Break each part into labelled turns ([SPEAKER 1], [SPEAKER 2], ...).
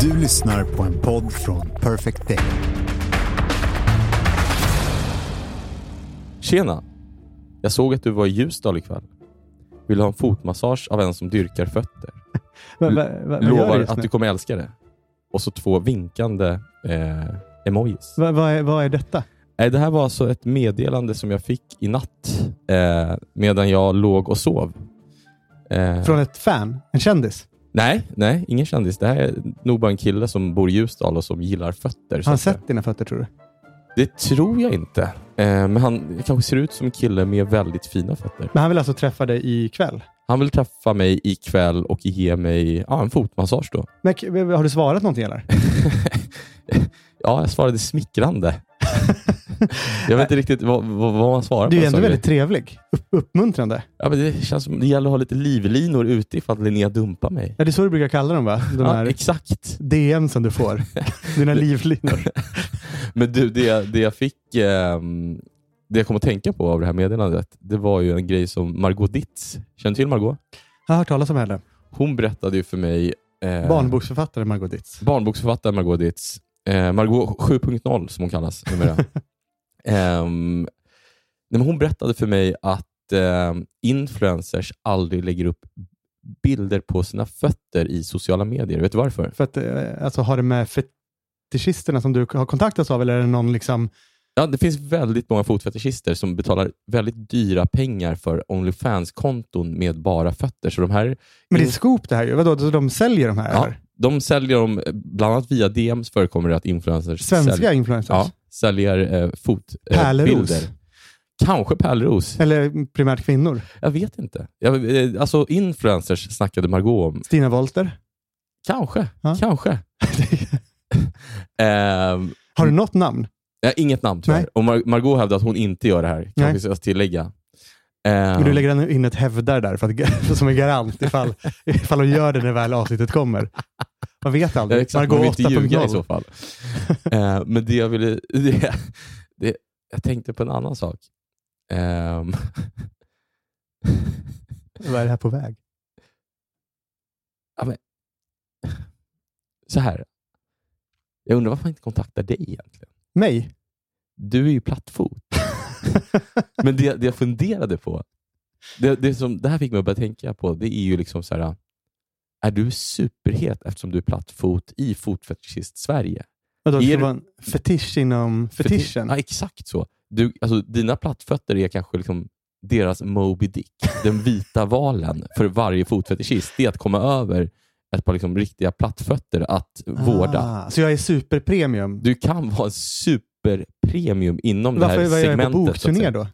[SPEAKER 1] Du lyssnar på en podd från Perfect Day.
[SPEAKER 2] Tjena! Jag såg att du var i Ljusdal ikväll. Vill ha en fotmassage av en som dyrkar fötter?
[SPEAKER 3] Va, va, va, vad gör
[SPEAKER 2] Lovar att du kommer älska det. Och så två vinkande eh, emojis.
[SPEAKER 3] Va, vad, är, vad är detta?
[SPEAKER 2] Nej, det här var alltså ett meddelande som jag fick i natt eh, medan jag låg och sov. Eh,
[SPEAKER 3] Från ett fan? En kändis?
[SPEAKER 2] Nej, nej, ingen kändis. Det här är nog bara en kille som bor i Ljusdal och som gillar fötter.
[SPEAKER 3] Har han sett dina fötter tror du?
[SPEAKER 2] Det tror jag inte. Eh, men han kanske ser ut som en kille med väldigt fina fötter.
[SPEAKER 3] Men han vill alltså träffa dig ikväll?
[SPEAKER 2] Han vill träffa mig ikväll och ge mig ja, en fotmassage då.
[SPEAKER 3] Men, har du svarat någonting eller?
[SPEAKER 2] ja, jag svarade smickrande. jag vet inte riktigt vad, vad, vad man svarar
[SPEAKER 3] Du
[SPEAKER 2] på.
[SPEAKER 3] är
[SPEAKER 2] en
[SPEAKER 3] ändå
[SPEAKER 2] sån
[SPEAKER 3] väldigt trevlig. Upp, uppmuntrande.
[SPEAKER 2] Ja, men det känns som det gäller att ha lite livlinor ute ifall Linnea dumpar mig.
[SPEAKER 3] Ja, det är så du brukar kalla dem va? De
[SPEAKER 2] Ja, exakt.
[SPEAKER 3] DM som du får. Dina livlinor.
[SPEAKER 2] Men du, det, det jag fick, ehm, det jag kom att tänka på av det här meddelandet, det var ju en grej som Margot Ditz, känner du till Margot?
[SPEAKER 3] Jag har hört talas om henne.
[SPEAKER 2] Hon berättade ju för mig... Eh,
[SPEAKER 3] Barnboksförfattare Margot Ditz.
[SPEAKER 2] barnboksförfattare Margot Ditz. Eh, Margot 7.0 som hon kallas numera. Ehm, nej, hon berättade för mig att eh, influencers aldrig lägger upp bilder på sina fötter i sociala medier. Vet du varför?
[SPEAKER 3] För att, eh, alltså, har det med fetischisterna som du har kontaktats av eller är det någon liksom...
[SPEAKER 2] Ja, det finns väldigt många fotfetischister som betalar väldigt dyra pengar för Onlyfans-konton med bara fötter. Så de här
[SPEAKER 3] Men det är scoop det här ju. Vadå, så de säljer de här?
[SPEAKER 2] ja,
[SPEAKER 3] eller?
[SPEAKER 2] de säljer dem, eh, bland annat via DMs förekommer det att influencers
[SPEAKER 3] Svenska
[SPEAKER 2] säljer,
[SPEAKER 3] influencers?
[SPEAKER 2] ja, säljer eh, fotbilder. Eh. Kanske pärleros.
[SPEAKER 3] Eller primärt kvinnor?
[SPEAKER 2] Jag vet inte. Jag, eh, alltså influencers snackade Margot om.
[SPEAKER 3] Stina Wolter?
[SPEAKER 2] Kanske.
[SPEAKER 3] Ja.
[SPEAKER 2] Kanske. Ehm,
[SPEAKER 3] Har du något namn?
[SPEAKER 2] Ja, inget namn tyvärr.
[SPEAKER 3] Nej.
[SPEAKER 2] Och Mar- Margot hävdar att hon inte gör det här.
[SPEAKER 3] Nej.
[SPEAKER 2] ska jag tillägga.
[SPEAKER 3] Men du lägger in ett hävdar där för att, som en garant ifall, ifall hon gör det när väl avsnittet kommer. Man vet
[SPEAKER 2] Ja,
[SPEAKER 3] aldrig.
[SPEAKER 2] exakt, man vill inte ljuga i
[SPEAKER 3] 8.0.
[SPEAKER 2] så fall. Eh, men det jag ville... Det, det, jag tänkte på en annan sak. Ehm,
[SPEAKER 3] Vad är det här på väg?
[SPEAKER 2] ja, men, så här. Jag undrar varför man inte kontaktar dig egentligen.
[SPEAKER 3] Mig?
[SPEAKER 2] Du är ju plattfot. men det, det jag funderade på, det, det, som, det här fick mig att börja tänka på, det är ju liksom så här. Är du superhet eftersom du är plattfot i fotfetischist-Sverige?
[SPEAKER 3] Vadå, det
[SPEAKER 2] Är
[SPEAKER 3] ska vara en fetisch inom fetischen?
[SPEAKER 2] Ja, exakt så. Du, alltså, dina plattfötter är kanske liksom deras Moby Dick, den vita valen för varje fotfetischist. Det är att komma över ett par liksom riktiga plattfötter att vårda.
[SPEAKER 3] Ah, så jag är superpremium?
[SPEAKER 2] Du kan vara superpremium inom det
[SPEAKER 3] Varför
[SPEAKER 2] här
[SPEAKER 3] var jag på
[SPEAKER 2] segmentet. så att
[SPEAKER 3] bokturné då?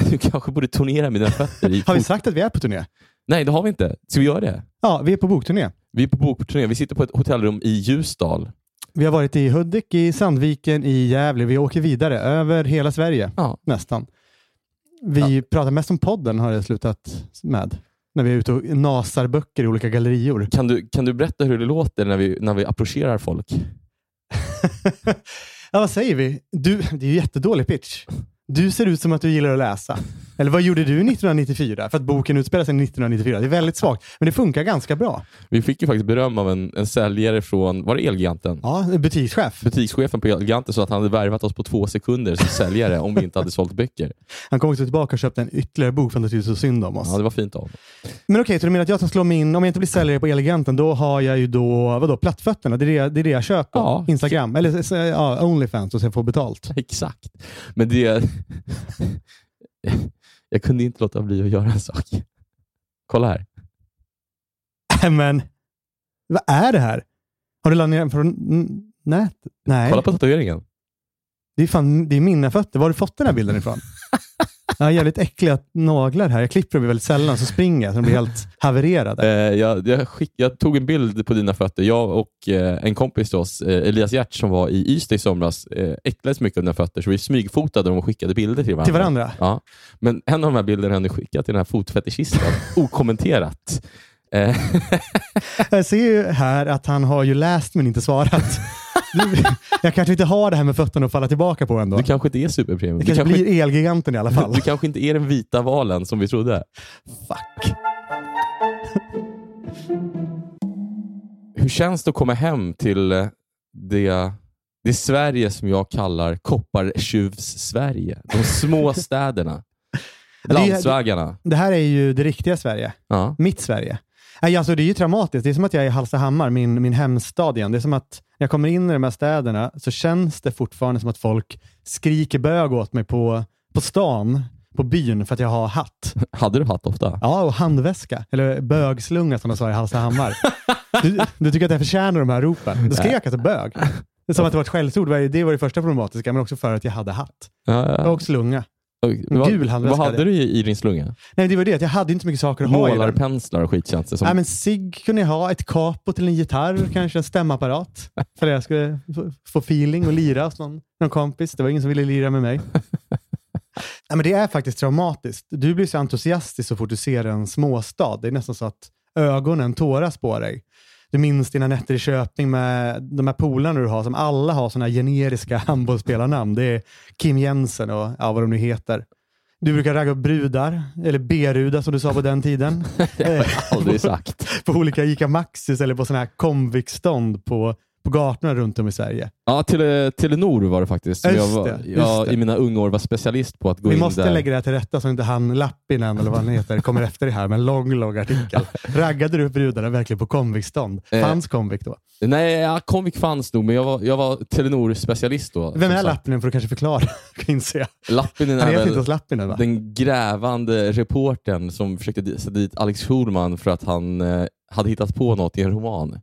[SPEAKER 2] Du kanske borde turnera med dina fötter
[SPEAKER 3] Har vi sagt att vi är på turné?
[SPEAKER 2] Nej, det har vi inte. Ska vi göra det?
[SPEAKER 3] Ja, vi är på bokturné.
[SPEAKER 2] Vi är på bokturné. Vi sitter på ett hotellrum i Ljusdal.
[SPEAKER 3] Vi har varit i Hudik, i Sandviken, i Gävle. Vi åker vidare över hela Sverige,
[SPEAKER 2] Ja.
[SPEAKER 3] nästan. Vi pratar mest om podden har det slutat med. När vi är ute och nasar böcker i olika gallerior.
[SPEAKER 2] Kan, du, kan du berätta hur det låter när vi, när vi approcherar folk?
[SPEAKER 3] ja, vad säger vi? Du, det är ju jättedålig pitch. Du ser ut som att du gillar att läsa. Eller vad gjorde du 1994? För att boken utspelar sig 1994. Det är väldigt svagt, men det funkar ganska bra.
[SPEAKER 2] Vi fick ju faktiskt beröm av en, en säljare från, var det Elgiganten?
[SPEAKER 3] Ja, butikschef.
[SPEAKER 2] Butikschefen på Elgiganten sa att han hade värvat oss på två sekunder som säljare om vi inte hade sålt böcker.
[SPEAKER 3] Han kom också tillbaka och köpte en ytterligare bok för att han tyckte så synd om oss.
[SPEAKER 2] Ja, det var fint av honom.
[SPEAKER 3] Men okej, så du menar att jag ska slå mig in, om jag inte blir säljare på Eleganten, då har jag ju då, vadå, plattfötterna? Det är det, det, är det jag köper?
[SPEAKER 2] Ja.
[SPEAKER 3] Instagram? Eller ja, Onlyfans och sen får betalt?
[SPEAKER 2] Exakt. Men det... Jag kunde inte låta bli att göra en sak. Kolla här.
[SPEAKER 3] Äh, Men, vad är det här? Har du laddat ner den från n- nät? Nej,
[SPEAKER 2] Kolla på tatueringen.
[SPEAKER 3] det är, fan, det är mina fötter. Var har du fått den här bilden ifrån? Jag har jävligt äckliga naglar här. Jag klipper dem väldigt sällan, så springer jag så de blir helt havererade.
[SPEAKER 2] Eh, jag, jag, skick, jag tog en bild på dina fötter. Jag och eh, en kompis till oss, eh, Elias Hjert, som var i Ystad i somras, eh, äcklades mycket av dina fötter, så vi smygfotade dem och skickade bilder till varandra.
[SPEAKER 3] Till varandra?
[SPEAKER 2] Ja. Men en av de här bilderna har ni skickat till den här fotfetischisten, okommenterat. Eh,
[SPEAKER 3] Jag ser ju här att han har ju läst men inte svarat. Jag kanske inte har det här med fötterna att falla tillbaka på ändå.
[SPEAKER 2] du kanske inte är superpremium.
[SPEAKER 3] det kanske
[SPEAKER 2] kanske,
[SPEAKER 3] blir Elgiganten i alla fall.
[SPEAKER 2] du kanske inte är den vita valen som vi trodde.
[SPEAKER 3] Fuck.
[SPEAKER 2] hur känns det att komma hem till det, det Sverige som jag kallar Koppartjuvs-Sverige? De små städerna.
[SPEAKER 3] Ja, det
[SPEAKER 2] Landsvägarna.
[SPEAKER 3] Det här är ju det riktiga Sverige.
[SPEAKER 2] Ja.
[SPEAKER 3] Mitt Sverige. Nej, Alltså, det är ju traumatiskt. Det är som att jag är i Hallstahammar, min, min hemstad igen. Det är som att när jag kommer in i de här städerna så känns det fortfarande som att folk skriker bög åt mig på, på stan, på byn, för att jag har hatt.
[SPEAKER 2] Hade du hatt ofta?
[SPEAKER 3] Ja, och handväska. Eller bögslunga som de sa i Hallstahammar. Du, du tycker att jag förtjänar de här ropen? Då skrek jag alltså bög. Som att det var ett skällsord. Det var det första problematiska, men också för att jag hade hatt.
[SPEAKER 2] Ja, ja.
[SPEAKER 3] Och slunga.
[SPEAKER 2] Vad,
[SPEAKER 3] gul handväska
[SPEAKER 2] vad
[SPEAKER 3] hade
[SPEAKER 2] du i, i din slunga?
[SPEAKER 3] Nej, det var det. att Jag hade inte så mycket saker att ha i den.
[SPEAKER 2] Målarpenslar och skit känns det som.
[SPEAKER 3] Nej, men cigg kunde jag ha, ett capo till en gitarr, kanske en stämapparat. För att jag skulle få- få feeling och lira hos någon, någon kompis. Det var ingen som ville lira med mig. Nej, men det är faktiskt traumatiskt. Du blir så entusiastisk så fort du ser en småstad. Det är nästan så att ögonen tåras på dig. Du minns dina nätter i Köping med de här polarna du har, som alla har sådana generiska handbollsspelarnamn. Det är Kim Jensen och ja, vad de nu heter. Du brukar ragga upp brudar, eller B-rudar som du sa på den tiden.
[SPEAKER 2] Det har jag aldrig sagt.
[SPEAKER 3] på olika ICA Maxis eller på sådana här Comvik-stånd på, på gatorna runt om i Sverige.
[SPEAKER 2] Ja, Tele, Telenor var det faktiskt. Som
[SPEAKER 3] Just
[SPEAKER 2] jag, var, jag i mina unga år var specialist på att gå
[SPEAKER 3] Vi
[SPEAKER 2] in
[SPEAKER 3] måste
[SPEAKER 2] där.
[SPEAKER 3] lägga det här till rätta så inte han Lappinen, eller vad han heter, kommer efter det här med en lång, lång artikel. Raggade du brudarna verkligen på Comvik-stånd?
[SPEAKER 2] Eh.
[SPEAKER 3] Fanns Comvik då?
[SPEAKER 2] Nej, ja, Comvik fanns nog, men jag var, jag var Telenor-specialist då.
[SPEAKER 3] Vem är. Lappinen för att kanske förklara? inser jag.
[SPEAKER 2] Lappinen
[SPEAKER 3] Han
[SPEAKER 2] är
[SPEAKER 3] inte
[SPEAKER 2] väl
[SPEAKER 3] ens Lappinen va?
[SPEAKER 2] den grävande reportern som försökte sätta dit Alex Schulman för att han eh, hade hittat på något i en roman.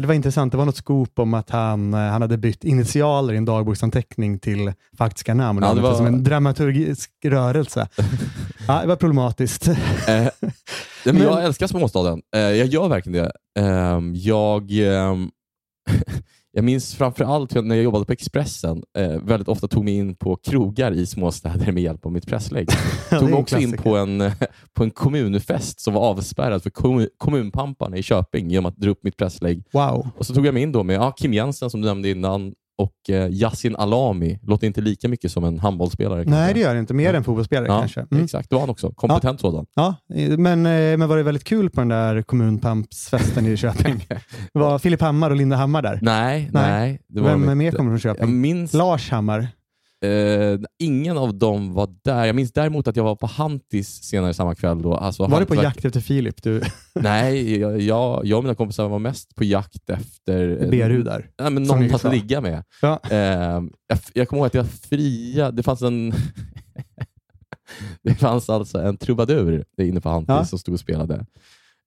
[SPEAKER 3] Det var intressant. Det var något scoop om att han, eh, han hade bytt initialer i en dagboksanteckning till faktiska namn.
[SPEAKER 2] Ja, det var-
[SPEAKER 3] Som en dramaturgisk rörelse. Ja, det var problematiskt.
[SPEAKER 2] Eh, men Jag älskar småstaden. Eh, jag gör verkligen det. Ehm, jag, ehm, jag minns framför allt hur jag- när jag jobbade på Expressen eh, väldigt ofta tog mig in på krogar i småstäder med hjälp av mitt presslägg. tog mig också in på en, eh, på en kommunfest som var avspärrad för kommun, kommunpamparna i Köping genom att dra upp mitt presslägg.
[SPEAKER 3] Wow.
[SPEAKER 2] Och så tog jag mig in då med ja, Kim Jensen som du nämnde innan och eh, Yassin Alami. Låter inte lika mycket som en handbollsspelare.
[SPEAKER 3] Nej,
[SPEAKER 2] kanske.
[SPEAKER 3] det gör det inte. Mer än fotbollsspelare
[SPEAKER 2] ja,
[SPEAKER 3] kanske. Mm.
[SPEAKER 2] Exakt, det var han också. Kompetent sådan.
[SPEAKER 3] Ja, eh, men, eh, men var det väldigt kul på den där kommunpampsfesten i Köping? var Filip Hammar och Linda Hammar där?
[SPEAKER 2] Nej,
[SPEAKER 3] Nej.
[SPEAKER 2] nej.
[SPEAKER 3] Vem mer kommer från Köping?
[SPEAKER 2] minns,
[SPEAKER 3] Lars Hammar.
[SPEAKER 2] Eh, ingen av dem var där. Jag minns däremot att jag var på Hantis senare samma kväll. Då. Alltså,
[SPEAKER 3] Var du på jakt efter Filip? Du,
[SPEAKER 2] Nej, jag, jag, jag och mina kompisar var mest på jakt efter eh,
[SPEAKER 3] B-rudar.
[SPEAKER 2] Nej, men någon att ligga med.
[SPEAKER 3] Ja.
[SPEAKER 2] Eh, jag, jag kommer ihåg att jag fria, det fanns en det fanns alltså en trubadur där inne på Hantis
[SPEAKER 3] Ja.
[SPEAKER 2] som stod och spelade.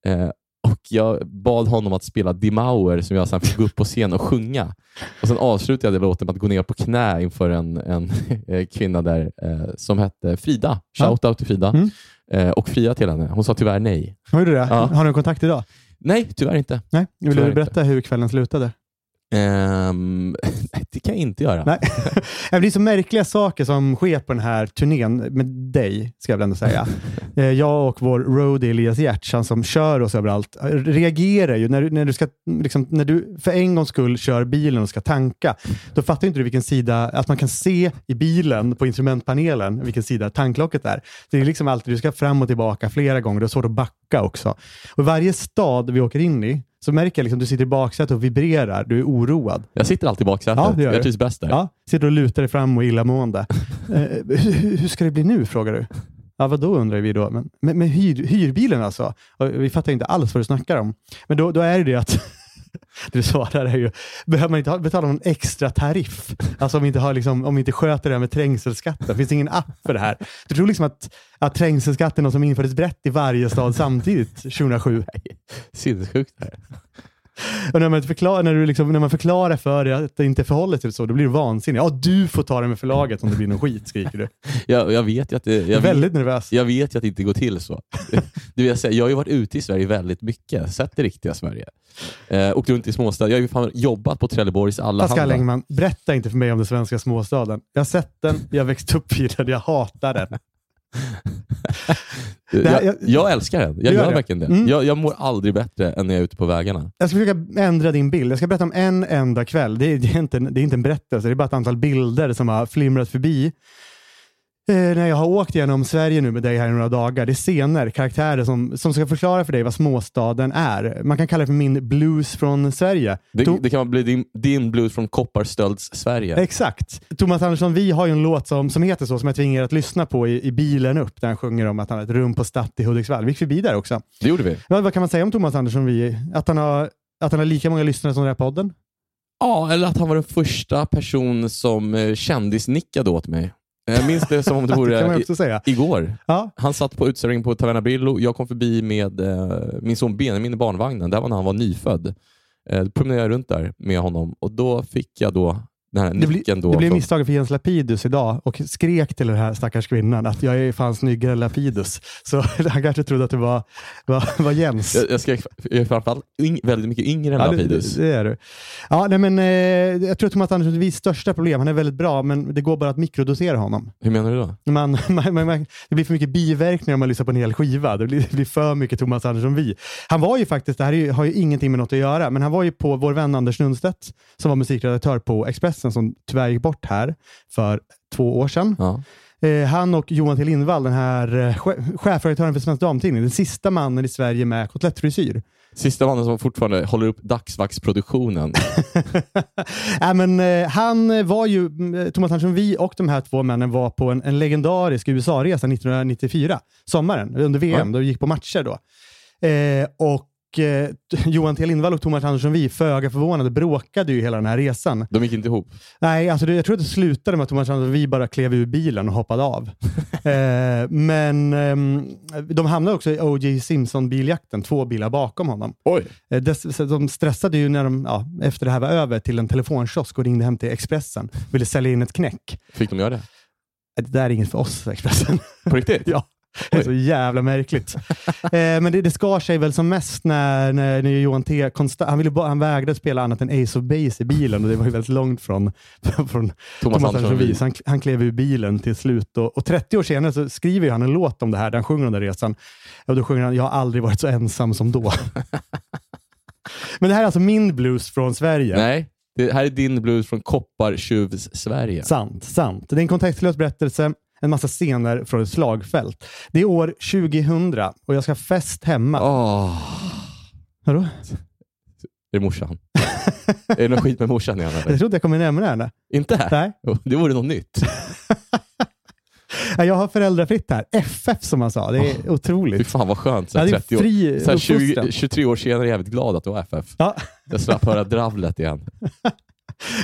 [SPEAKER 2] Eh, och Jag bad honom att spela Die Mauer som jag sen fick gå upp på scen och sjunga. Och Sen avslutade jag låten med att gå ner på knä inför en, en eh, kvinna där eh, som hette Frida.
[SPEAKER 3] Ja.
[SPEAKER 2] Shout-out till Frida.
[SPEAKER 3] Mm.
[SPEAKER 2] Eh, och fria till henne. Hon sa tyvärr nej.
[SPEAKER 3] Har du det?
[SPEAKER 2] Ja.
[SPEAKER 3] Har du en kontakt idag?
[SPEAKER 2] Nej, tyvärr inte.
[SPEAKER 3] Nej. Vill
[SPEAKER 2] Tyvärr
[SPEAKER 3] du berätta hur kvällen slutade?
[SPEAKER 2] Nej, det kan jag inte göra.
[SPEAKER 3] Nej. det är så märkliga saker som sker på den här turnén med dig, ska jag väl ändå säga. Eh, jag och vår roadie Elias Giertz, han som kör oss överallt, eh, reagerar ju när du, när du ska, liksom, när du för en gångs skull kör bilen och ska tanka. Då fattar inte du vilken sida, att man kan se i bilen på instrumentpanelen vilken sida tanklocket är. Det är liksom alltid, du ska fram och tillbaka flera gånger, det är svårt att backa också. Och varje stad vi åker in i, så märker jag liksom, du sitter i baksätet och vibrerar, du är oroad.
[SPEAKER 2] Jag sitter alltid i baksätet.
[SPEAKER 3] Ja,
[SPEAKER 2] jag trivs bäst där.
[SPEAKER 3] Ja, sitter och lutar dig fram och illamående. eh, hur, hur ska det bli nu, frågar du? Ja, vad då undrar vi då? Men, men, men hyr, hyrbilen alltså? Och vi fattar inte alls vad du snackar om. Men då, då är det det att du svarar ju, behöver man inte betala någon extra tariff? Alltså om vi inte, har liksom, om vi inte sköter det här med trängselskatten. Finns det ingen app för det här? Du tror liksom att, att trängselskatten är något som infördes brett i varje stad samtidigt 2007?
[SPEAKER 2] Sinnessjukt. det här.
[SPEAKER 3] Och när man, förklar, när, du liksom, när man förklarar för dig att det inte förhåller sig så, då blir du vansinnig. Ja, du får ta det med förlaget om det blir någon skit, skriker du.
[SPEAKER 2] Jag, jag vet ju att det,
[SPEAKER 3] Jag är väldigt nervös.
[SPEAKER 2] jag vet ju att det inte går till så. Det vill jag, säga, jag har ju varit ute i Sverige väldigt mycket, sett det riktiga Sverige. Eh, åkt runt i småstäder. Jag har ju fan jobbat på Trelleborgs
[SPEAKER 3] Pascal
[SPEAKER 2] Allehanda.
[SPEAKER 3] Engman, berätta inte för mig om den svenska småstaden. Jag har sett den, jag har växt upp i den, jag hatar den. Här-
[SPEAKER 2] Jag,
[SPEAKER 3] jag-
[SPEAKER 2] älskar den. Jag
[SPEAKER 3] gör
[SPEAKER 2] gör
[SPEAKER 3] det?
[SPEAKER 2] verkligen det.
[SPEAKER 3] Mm.
[SPEAKER 2] Jag, jag mår aldrig bättre än när jag är ute på vägarna.
[SPEAKER 3] Jag ska försöka ändra din bild. Jag ska berätta om en enda kväll. Det är, det är, inte, det är inte en berättelse, det är bara ett antal bilder som har flimrat förbi. Eh, när jag har åkt genom Sverige nu med dig här i några dagar. Det är scener, karaktärer som, som ska förklara för dig vad småstaden är. Man kan kalla det för min blues från Sverige.
[SPEAKER 2] Det,
[SPEAKER 3] To-
[SPEAKER 2] det kan bli din, din blues från Kopparstölds-Sverige.
[SPEAKER 3] Exakt. Thomas Andersson, vi har ju en låt som, som heter så, som jag tvingar att lyssna på i, i bilen upp, där han sjunger om att han har ett rum på Statt i Hudiksvall. Vi gick förbi där också.
[SPEAKER 2] Det gjorde vi.
[SPEAKER 3] Vad, vad kan man säga om Thomas Andersson? Vi, att, han har, att han har lika många lyssnare som den här podden?
[SPEAKER 2] Ja, eller att han var den första person som eh, kändisnickade åt mig. Jag minns det som om det vore i, igår.
[SPEAKER 3] Ja,
[SPEAKER 2] Han satt på utställning på Taverna Brillo. Jag kom förbi med eh, min son Benjamin i barnvagnen. Det var när han var nyfödd. Eh, då promenerade jag runt där med honom och då fick jag då den här
[SPEAKER 3] det,
[SPEAKER 2] då
[SPEAKER 3] det blev
[SPEAKER 2] från-
[SPEAKER 3] misstaget för Jens Lapidus idag och skrek till den här stackars kvinnan att jag är fan snyggare än Lapidus. Så han kanske trodde att det var, var, var Jens.
[SPEAKER 2] jag, jag, ska, jag är framförallt yng, väldigt mycket yngre än
[SPEAKER 3] Ja, det,
[SPEAKER 2] Lapidus.
[SPEAKER 3] det är du. Ja, nej, men, eh, jag tror att Thomas Andersson är största problem. Han är väldigt bra, men det går bara att mikrodosera honom.
[SPEAKER 2] Hur menar du då?
[SPEAKER 3] Man, man, man, det blir för mycket biverkningar om man lyssnar på en hel skiva. Det blir, det blir för mycket Thomas Andersson vi. Han var ju faktiskt, det här är ju, har ju ingenting med något att göra, men han var ju på vår vän Anders Lundstedt som var musikredaktör på Expressen som tyvärr gick bort här för två år sedan.
[SPEAKER 2] Ja.
[SPEAKER 3] Eh, han och Johan T Lindvall, den här eh, che- chefredaktören för Svensk Damtidning, den sista mannen i Sverige med kotlettfrisyr.
[SPEAKER 2] Sista mannen som fortfarande håller upp dagsvaktsproduktionen.
[SPEAKER 3] Nej, men, eh, han var ju, mm, Thomas Andersson Vi och de här två männen var på en, en legendarisk USA-resa 1994, sommaren, under VM,
[SPEAKER 2] Ja.
[SPEAKER 3] då vi gick på matcher då. Eh, och eh, Johan T Lindvall och Thomas Andersson Vi, föga förvånade, bråkade ju hela den här resan.
[SPEAKER 2] De gick inte ihop.
[SPEAKER 3] Nej, alltså det, jag tror att det slutade med att Thomas Andersson Vi bara klev ur bilen och hoppade av. eh, men ehm, de hamnade också i O.J. Simpson-biljakten, två bilar bakom honom.
[SPEAKER 2] Oj.
[SPEAKER 3] Eh, dess- De stressade ju när de, ja, efter det här var över till en telefonkiosk och ringde hem till Expressen. Ville sälja in ett knäck.
[SPEAKER 2] Fick de göra det?
[SPEAKER 3] Eh, Det där är inget för oss, Expressen.
[SPEAKER 2] På riktigt?
[SPEAKER 3] ja. Det är så jävla märkligt. eh, men det, det skar sig väl som mest när, när, när Johan T. Konsta- han, ville, bara- han vägrade spela annat än Ace of Base i bilen och det var ju väldigt långt från, från
[SPEAKER 2] Thomas,
[SPEAKER 3] Thomas Andersson Vis. Han, han klev ur bilen till slut och, och 30 år senare så skriver han en låt om det här där han sjunger om den resan. Och då sjunger han “Jag har aldrig varit så ensam som då”. Men det här är alltså min blues från Sverige.
[SPEAKER 2] Nej, det här är din blues från Koppartjuvs-Sverige.
[SPEAKER 3] Sant, sant. Det är en kontextlös berättelse, en massa scener från ett slagfält. Det är år 2000 och jag ska ha fest hemma.
[SPEAKER 2] Åh,
[SPEAKER 3] Vadå?
[SPEAKER 2] är det morsan? är det något skit med morsan igen eller?
[SPEAKER 3] Jag trodde jag kom närmare henne.
[SPEAKER 2] Inte?
[SPEAKER 3] Nej.
[SPEAKER 2] Det vore något nytt.
[SPEAKER 3] Jag har föräldrafritt här. FF som man sa. Det är
[SPEAKER 2] Fy
[SPEAKER 3] otroligt.
[SPEAKER 2] fan vad skönt. Så här
[SPEAKER 3] det är
[SPEAKER 2] 30 år. Så här 20,
[SPEAKER 3] uppfostran.
[SPEAKER 2] 23 år senare är jag jävligt glad att du har FF.
[SPEAKER 3] Ja.
[SPEAKER 2] Jag slapp höra dravlet igen.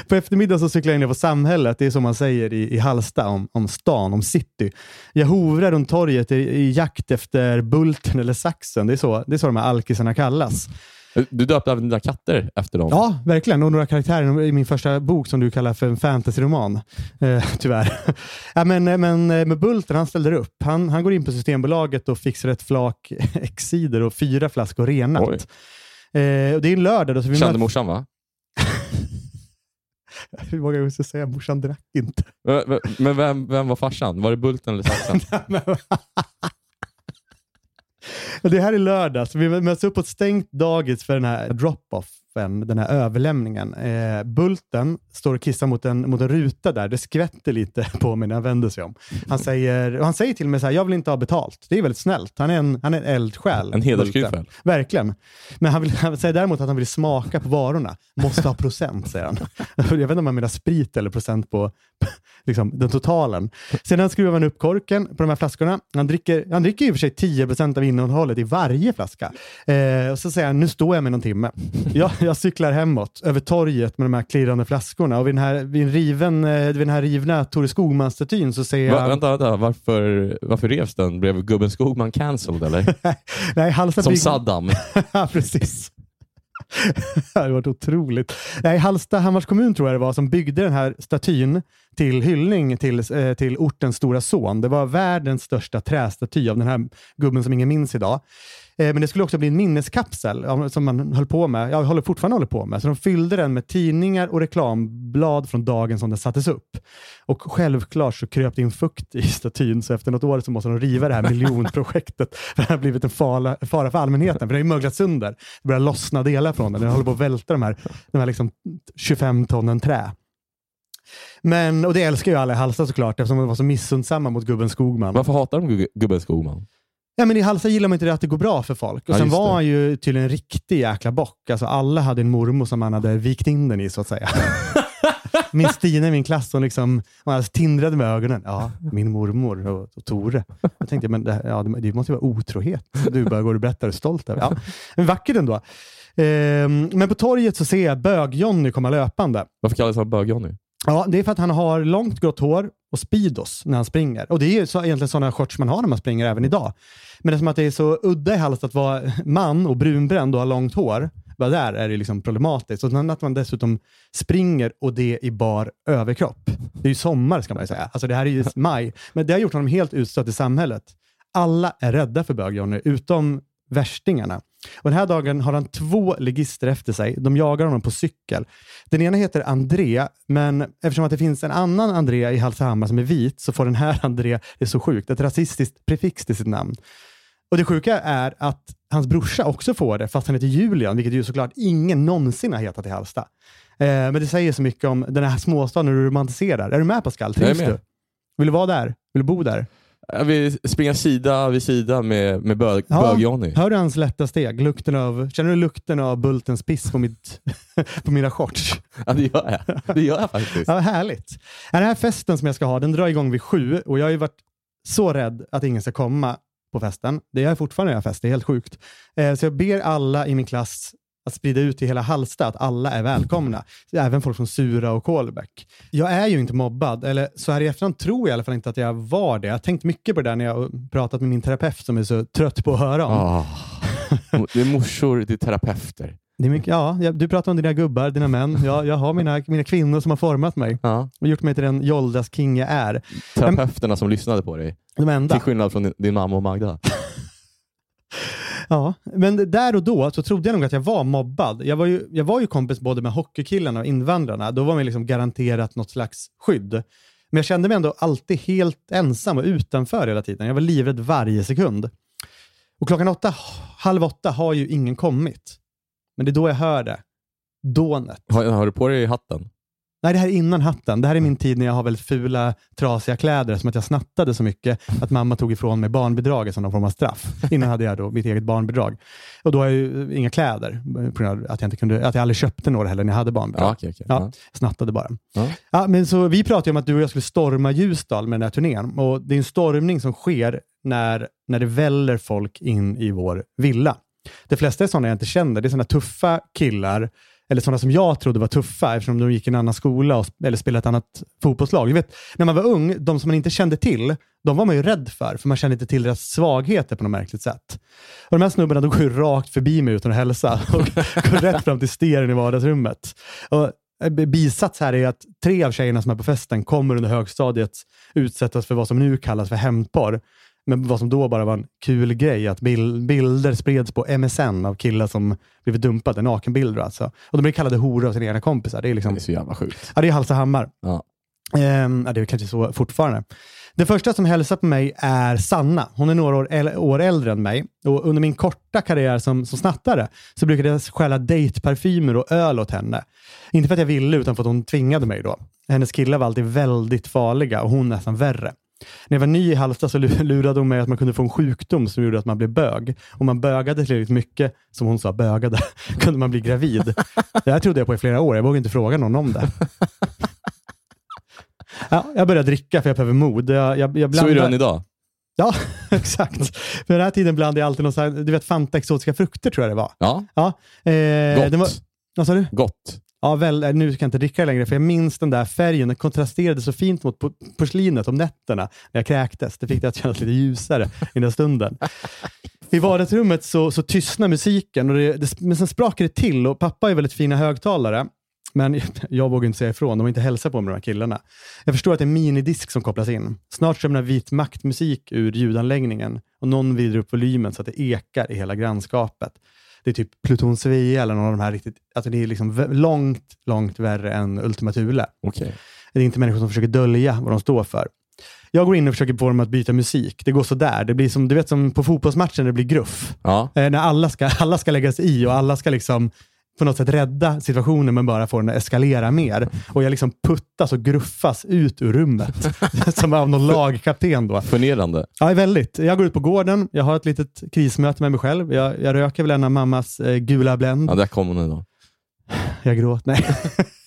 [SPEAKER 3] På eftermiddagen så cyklar jag ner på samhället. Det är som man säger i, i Hallsta om, om stan, om city. Jag hovrar runt torget i, i jakt efter Bulten eller Saxen. Det är så, det är så de här alkisarna kallas.
[SPEAKER 2] Du döpte även dina katter efter dem.
[SPEAKER 3] Ja, verkligen. Och några karaktärer i min första bok som du kallar för en fantasyroman. Eh, tyvärr. ja, men, men eh, med Bulten, han ställer upp. Han, han går in på Systembolaget och fixar ett flak X-cider och fyra flaskor renat. Eh, och det är en lördag. Då, så vi
[SPEAKER 2] Kände
[SPEAKER 3] möts-
[SPEAKER 2] morsan va?
[SPEAKER 3] Hur många gånger ska jag säga morsan drack inte?
[SPEAKER 2] Men- men- vem, vem var farsan? Var det Bulten eller Saxen?
[SPEAKER 3] det här är lördag, så vi möts upp på ett stängt dagis för den här drop-offen, den här överlämningen. Eh, Bulten står och kissar mot en, mot en ruta där. Det skvätter lite på mig när han vänder sig om. Han säger, han säger till mig så här, jag vill inte ha betalt. Det är väldigt snällt. Han är en, han är en eldsjäl.
[SPEAKER 2] En hederskryffel.
[SPEAKER 3] Bulten. Verkligen. Men han, vill, han säger däremot att han vill smaka på varorna. Måste ha procent, säger han. Jag vet inte om han menar sprit eller procent på liksom, den totalen. Sedan skruvar han upp korken på de här flaskorna. Han dricker, han dricker i och för sig 10 procent av innehållet i varje flaska. Eh, och så säger han, nu står jag med någon timme. Jag, jag cyklar hemåt över torget med de här klirrande flaskorna och vid den här, vid en riven, eh, vid den här rivna Tore Skogman-statyn så ser
[SPEAKER 2] Va,
[SPEAKER 3] jag...
[SPEAKER 2] vänta, vänta. Varför, varför revs den? Blev gubben Skogman cancelled eller?
[SPEAKER 3] Nej, Halmstad
[SPEAKER 2] Som
[SPEAKER 3] bygg-
[SPEAKER 2] Saddam.
[SPEAKER 3] Precis. det hade varit otroligt. Nej, Hallstahammars kommun tror jag det var som byggde den här statyn till hyllning till, eh, till ortens stora son. Det var världens största trästaty av den här gubben som ingen minns idag. Eh, men det skulle också bli en minneskapsel som man höll på med, jag håller fortfarande håller på med. Så de fyllde den med tidningar och reklamblad från dagen som den sattes upp. Och självklart så kröp det in fukt i statyn, så efter något år så måste de riva det här miljonprojektet. För det har blivit en fara, fara för allmänheten, för det har ju möglat sönder. Det börjar lossna delar från den. Den håller på att välta de här, de här liksom 25 tonnen trä. Men, och det älskar ju alla i Halmstad såklart eftersom de var så missundsamma mot gubben Skogman.
[SPEAKER 2] Varför hatar de gu- gubben Skogman?
[SPEAKER 3] Ja, men I Halmstad gillar man inte det att det går bra för folk. Och
[SPEAKER 2] Ja,
[SPEAKER 3] Sen
[SPEAKER 2] just
[SPEAKER 3] var
[SPEAKER 2] det.
[SPEAKER 3] han ju tydligen en riktig jäkla bock. Alltså, alla hade en mormor som han hade vikt in den i så att säga. min Stina i min klass, hon, liksom, hon alltså tindrade med ögonen. Ja, min mormor och, och Tore. Jag tänkte, men det, ja, det, det måste ju vara otrohet. Du bara går och berättar och är stolt över. Ja, men vackert ändå. Ehm, men på torget så ser jag bög-Johnny komma löpande.
[SPEAKER 2] Varför kallas han bög-Johnny?
[SPEAKER 3] Ja, det är för att han har långt grått hår och Speedos när han springer. Och det är ju så, egentligen sådana shorts man har när man springer även idag. Men det är som att det är så udda i Halmstad att vara man och brunbränd och ha långt hår. Bara där är det liksom problematiskt. Och sen att man dessutom springer och det i bar överkropp. Det är ju sommar ska man ju säga. Alltså det här är ju maj. Men det har gjort honom helt utstött i samhället. Alla är rädda för bög-Johnny, utom värstingarna. Och den här dagen har han två ligister efter sig. De jagar honom på cykel. Den ena heter André, men eftersom att det finns en annan André i Hallstahammar som är vit så får den här André, det är så sjukt, ett rasistiskt prefix till sitt namn. Och det sjuka är att hans brorsa också får det, fast han heter Julian, vilket ju såklart ingen någonsin har hetat i Hallsta. Eh, men det säger så mycket om den här småstaden du romantiserar. Är du med Pascal?
[SPEAKER 2] Jag är
[SPEAKER 3] Trivs du? Vill du vara där? Vill du bo där?
[SPEAKER 2] Jag vill springa sida vid sida med, med bög,
[SPEAKER 3] Ja.
[SPEAKER 2] bög-Johnny.
[SPEAKER 3] Hör du hans lätta steg? Lukten av, känner du lukten av Bultens piss på, mitt, på mina shorts?
[SPEAKER 2] Ja, det gör jag. Det gör jag faktiskt.
[SPEAKER 3] Ja, härligt. Den här festen som jag ska ha, den drar igång vid sju och jag har ju varit så rädd att ingen ska komma på festen. Det är fortfarande en fest, det är helt sjukt. Eh, så jag ber alla i min klass att sprida ut i hela Hallsta att alla är välkomna. Även folk från Sura och Kolbäck. Jag är ju inte mobbad, eller så här i efterhand tror jag i alla fall inte att jag var det. Jag har tänkt mycket på det där när jag har pratat med min terapeut som är så trött på att höra om.
[SPEAKER 2] Ah. Det är morsor, det är terapeuter.
[SPEAKER 3] Det är mycket, ja, du pratar om dina gubbar, dina män. Jag, jag har mina, mina kvinnor som har format mig
[SPEAKER 2] Ja.
[SPEAKER 3] och gjort mig till den Joldas king jag är.
[SPEAKER 2] Terapeuterna som lyssnade på dig.
[SPEAKER 3] De enda.
[SPEAKER 2] Till skillnad från din, din mamma och Magda.
[SPEAKER 3] Ja, men där och då så trodde jag nog att jag var mobbad. Jag var ju, jag var ju kompis både med hockeykillarna och invandrarna. Då var man liksom garanterat något slags skydd. Men jag kände mig ändå alltid helt ensam och utanför hela tiden. Jag var livrädd varje sekund. Och klockan åtta, halv åtta har ju ingen kommit. Men det är då jag hör det. Dånet.
[SPEAKER 2] Har, har du på dig hatten?
[SPEAKER 3] Nej, det här är innan hatten. Det här är min tid när jag har väldigt fula, trasiga kläder, som att jag snattade så mycket att mamma tog ifrån mig barnbidraget som någon form av straff. Innan hade jag då mitt eget barnbidrag. Och då har jag ju inga kläder, på grund av att jag, inte kunde, att jag aldrig köpte några heller när jag hade barnbidrag.
[SPEAKER 2] Ja, okej, okej.
[SPEAKER 3] Ja,
[SPEAKER 2] Ja.
[SPEAKER 3] snattade bara.
[SPEAKER 2] Ja.
[SPEAKER 3] Ja, men så vi pratade om att du och jag skulle storma Ljusdal med den här turnén. Och det är en stormning som sker när, när det väller folk in i vår villa. De flesta är sådana jag inte känner. Det är sådana tuffa killar, eller sådana som jag trodde var tuffa eftersom de gick i en annan skola och, eller spelade ett annat fotbollslag. Du vet, när man var ung, de som man inte kände till, de var man ju rädd för, för man kände inte till deras svagheter på något märkligt sätt. Och de här snubbarna de går ju rakt förbi mig utan att hälsa och går rätt fram till stereon i vardagsrummet. Och eh, bisats här är att tre av tjejerna som är på festen kommer under högstadiet utsättas för vad som nu kallas för hämndporr. Men vad som då bara var en kul grej, att bil- bilder spreds på MSN av killar som blivit dumpade, nakenbilder alltså. Och de blir kallade horor av sina egna kompisar. Det är liksom
[SPEAKER 2] Det är så jävla sjukt.
[SPEAKER 3] Ja, det är Hallstahammar.
[SPEAKER 2] Ja.
[SPEAKER 3] Ehm, ja, det är kanske så fortfarande. Den första som hälsar på mig är Sanna. Hon är några år, äl- år äldre än mig. Och under min korta karriär som, som snattare så brukade jag stjäla dejtparfymer och öl åt henne. Inte för att jag ville, utan för att hon tvingade mig då. Hennes killar var alltid väldigt farliga och hon nästan värre. När jag var ny i Halmstad så lu- lurade hon mig att man kunde få en sjukdom som gjorde att man blev bög. Om man bögade tillräckligt mycket, som hon sa, bögade, kunde man bli gravid. Det här trodde jag på i flera år. Jag vågade inte fråga någon om det. Ja, jag började dricka för jag behöver mod. Jag, jag, jag
[SPEAKER 2] Så är
[SPEAKER 3] blandar-
[SPEAKER 2] det än idag.
[SPEAKER 3] Ja, exakt. För den här tiden blandade jag alltid någon sån här, du vet Fanta exotiska frukter tror jag det var.
[SPEAKER 2] Ja,
[SPEAKER 3] Ja, eh,
[SPEAKER 2] gott.
[SPEAKER 3] var, vad sa du?
[SPEAKER 2] Gott.
[SPEAKER 3] Ja, väl, eh, nu ska jag inte dricka det längre, för jag minns den där färgen. Den kontrasterade så fint mot po- porslinet om nätterna när jag kräktes. Det fick det att kännas lite ljusare i den stunden. I vardagsrummet så, så tystnar musiken, och det, det, men sen sprakar det till och pappa är väldigt fina högtalare. Men jag vågar inte säga ifrån, de har inte hälsat på mig de här killarna. Jag förstår att det är en minidisk som kopplas in. Snart strömmar vit maktmusik ur ljudanläggningen och någon vrider upp volymen så att det ekar i hela grannskapet. Det är typ Pluton Svea eller någon av de här riktigt, alltså det är liksom långt, långt värre än Ultima Thule.
[SPEAKER 2] Okej.
[SPEAKER 3] Det är inte människor som försöker dölja vad de står för. Jag går in och försöker få dem att byta musik. Det går så där. Det blir som, du vet som på fotbollsmatchen när det blir gruff.
[SPEAKER 2] Ja.
[SPEAKER 3] Eh, när alla ska, alla ska lägga sig i och alla ska liksom på något sätt rädda situationen men bara få den att eskalera mer. Och jag liksom puttas och gruffas ut ur rummet. som av någon lagkapten då.
[SPEAKER 2] Förnedrande.
[SPEAKER 3] Ja, väldigt. Jag går ut på gården, jag har ett litet krismöte med mig själv. Jag, jag röker väl en av mammas eh, gula Blend.
[SPEAKER 2] Ja, där kom hon då.
[SPEAKER 3] Jag gråter. Nej.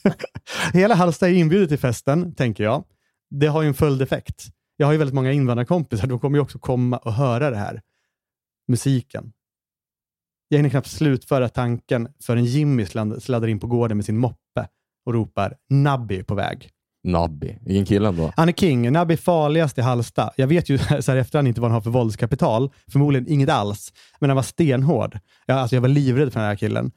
[SPEAKER 3] Hela Hallsta är inbjudet till festen, tänker jag. Det har ju en följdeffekt. Jag har ju väldigt många invandrarkompisar. De kommer ju också komma och höra det här. Musiken. Jag hinner knappt slutföra tanken förrän Jimmy sladd- sladdar in på gården med sin moppe och ropar Nabby på väg.
[SPEAKER 2] Nabby. Vilken kille ändå.
[SPEAKER 3] Han är king. Nabby är farligast i Halsta. Jag vet ju så här efterhand inte vad han har för våldskapital. Förmodligen inget alls. Men han var stenhård. Jag, alltså jag var livrädd för den här killen.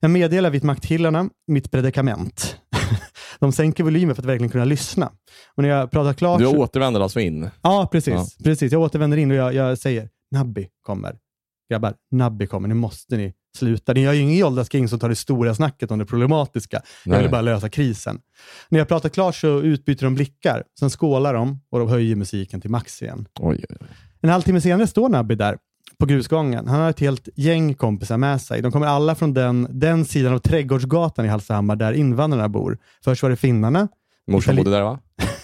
[SPEAKER 3] Jag meddelar vitmaktkillarna mitt predikament. De sänker volymen för att verkligen kunna lyssna. Och när jag pratar klart...
[SPEAKER 2] Du återvänder alltså in?
[SPEAKER 3] Ja, precis.
[SPEAKER 2] Ja.
[SPEAKER 3] precis. Jag återvänder in och jag, jag säger Nabby kommer. Grabbar, Nabby kommer. Nu måste ni sluta. Ni har ju ingen åldersking som tar det stora snacket om det problematiska. Jag
[SPEAKER 2] Nej.
[SPEAKER 3] vill bara lösa krisen. När jag pratar klart så utbyter de blickar. Sen skålar de och de höjer musiken till max igen.
[SPEAKER 2] Oj, oj, oj.
[SPEAKER 3] En halvtimme senare står Nabby där på grusgången. Han har ett helt gäng kompisar med sig. De kommer alla från den, den sidan av Trädgårdsgatan i Hallstahammar där invandrarna bor. Först var det finnarna.
[SPEAKER 2] Morsan
[SPEAKER 3] Itali-
[SPEAKER 2] bodde där va?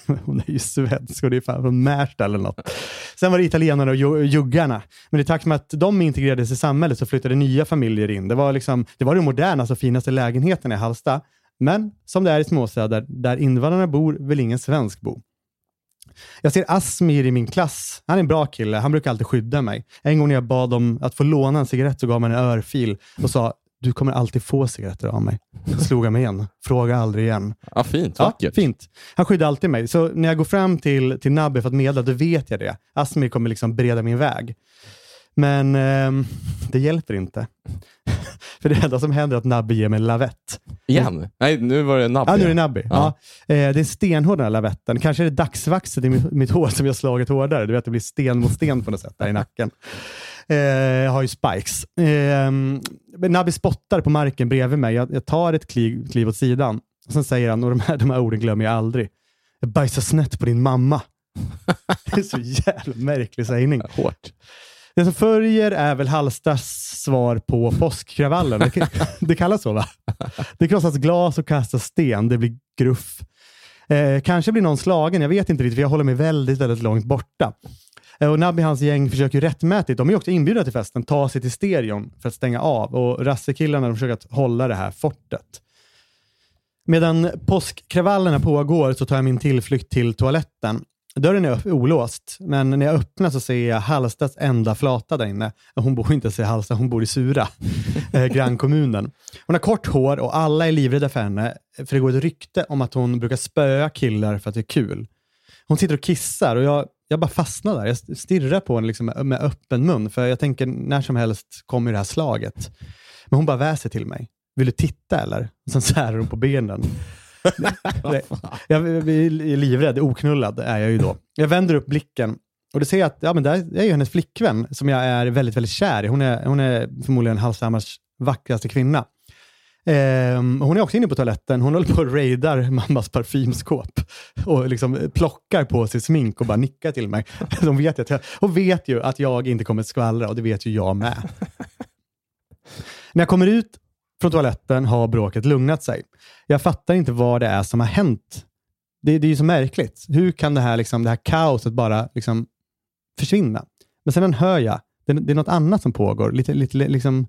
[SPEAKER 3] Hon är ju svensk och det är fan från Märsta eller något. Sen var det italienarna och ju- juggarna. Men i takt med att de integrerades i samhället så flyttade nya familjer in. Det var, liksom, det var de modernaste och finaste lägenheterna i Hallsta. Men som det är i småstäder, där invandrarna bor, vill ingen svensk bo. Jag ser Asmir i min klass. Han är en bra kille. Han brukar alltid skydda mig. En gång när jag bad om att få låna en cigarett så gav han en örfil och sa du kommer alltid få cigaretter av mig. Slog han mig igen. Fråga aldrig igen.
[SPEAKER 2] Ja, fint.
[SPEAKER 3] Ja, fint. Han skyddar alltid mig. Så när jag går fram till, till Nabbe för att medla, då vet jag det. Asmir kommer liksom bereda min väg. Men ehm, det hjälper inte. för det enda som händer är att Nabbe ger mig en lavett.
[SPEAKER 2] Igen? Nej, nu var det Nabby.
[SPEAKER 3] Ja, nu är det Nabbe. Ja.
[SPEAKER 2] Ja.
[SPEAKER 3] Eh, det är stenhård den här lavetten. Kanske är det dagsvaxet i mitt, mitt hår som jag slagit hårdare. Du vet, det blir sten mot sten på något sätt där i nacken. Eh, jag har ju spikes. Eh, Nabbe spottar på marken bredvid mig. Jag, jag tar ett kliv, kliv åt sidan. Och sen säger han, och de här, de här orden glömmer jag aldrig. Jag bajsar snett på din mamma. det är så jävla märklig sägning.
[SPEAKER 2] Hårt.
[SPEAKER 3] Det som följer är väl Hallstas svar på påskkravallen. Det, det kallas så va? Det krossas glas och kastas sten. Det blir gruff. Eh, kanske blir någon slagen. Jag vet inte riktigt, för jag håller mig väldigt, väldigt långt borta. Eh, och Nabby och hans gäng försöker ju rättmätigt, de är ju också inbjudna till festen, ta sig till stereon för att stänga av. Och rassekillarna de försöker att hålla det här fortet. Medan påskkravallerna pågår så tar jag min tillflykt till toaletten. Dörren är olåst, men när jag öppnar så ser jag Hallstas enda flata där inne. Hon bor inte ens i Hallsta, hon bor i Sura, eh, grannkommunen. Hon har kort hår och alla är livrädda för henne, för det går ett rykte om att hon brukar spöa killar för att det är kul. Hon sitter och kissar och jag, jag bara fastnar där. Jag stirrar på henne liksom med, öppen mun, för jag tänker när som helst kommer det här slaget. Men hon bara väser till mig. Vill du titta eller? Och sen särar hon på benen. Jag är livrädd, oknullad är jag ju då. Jag vänder upp blicken och det ser jag att ja, men där är ju hennes flickvän som jag är väldigt, väldigt kär i. Hon är, hon är förmodligen Hallstahammars vackraste kvinna. Ehm, hon är också inne på toaletten. Hon håller på och raidar mammas parfymskåp och liksom plockar på sig smink och bara nickar till mig. Hon vet att jag, hon vet ju att jag inte kommer skvallra och det vet ju jag med. När jag kommer ut från toaletten har bråket lugnat sig. Jag fattar inte vad det är som har hänt. Det, det är ju så märkligt. Hur kan det här, liksom, det här kaoset bara liksom, försvinna? Men sen hör jag, det, det är något annat som pågår, lite, lite liksom,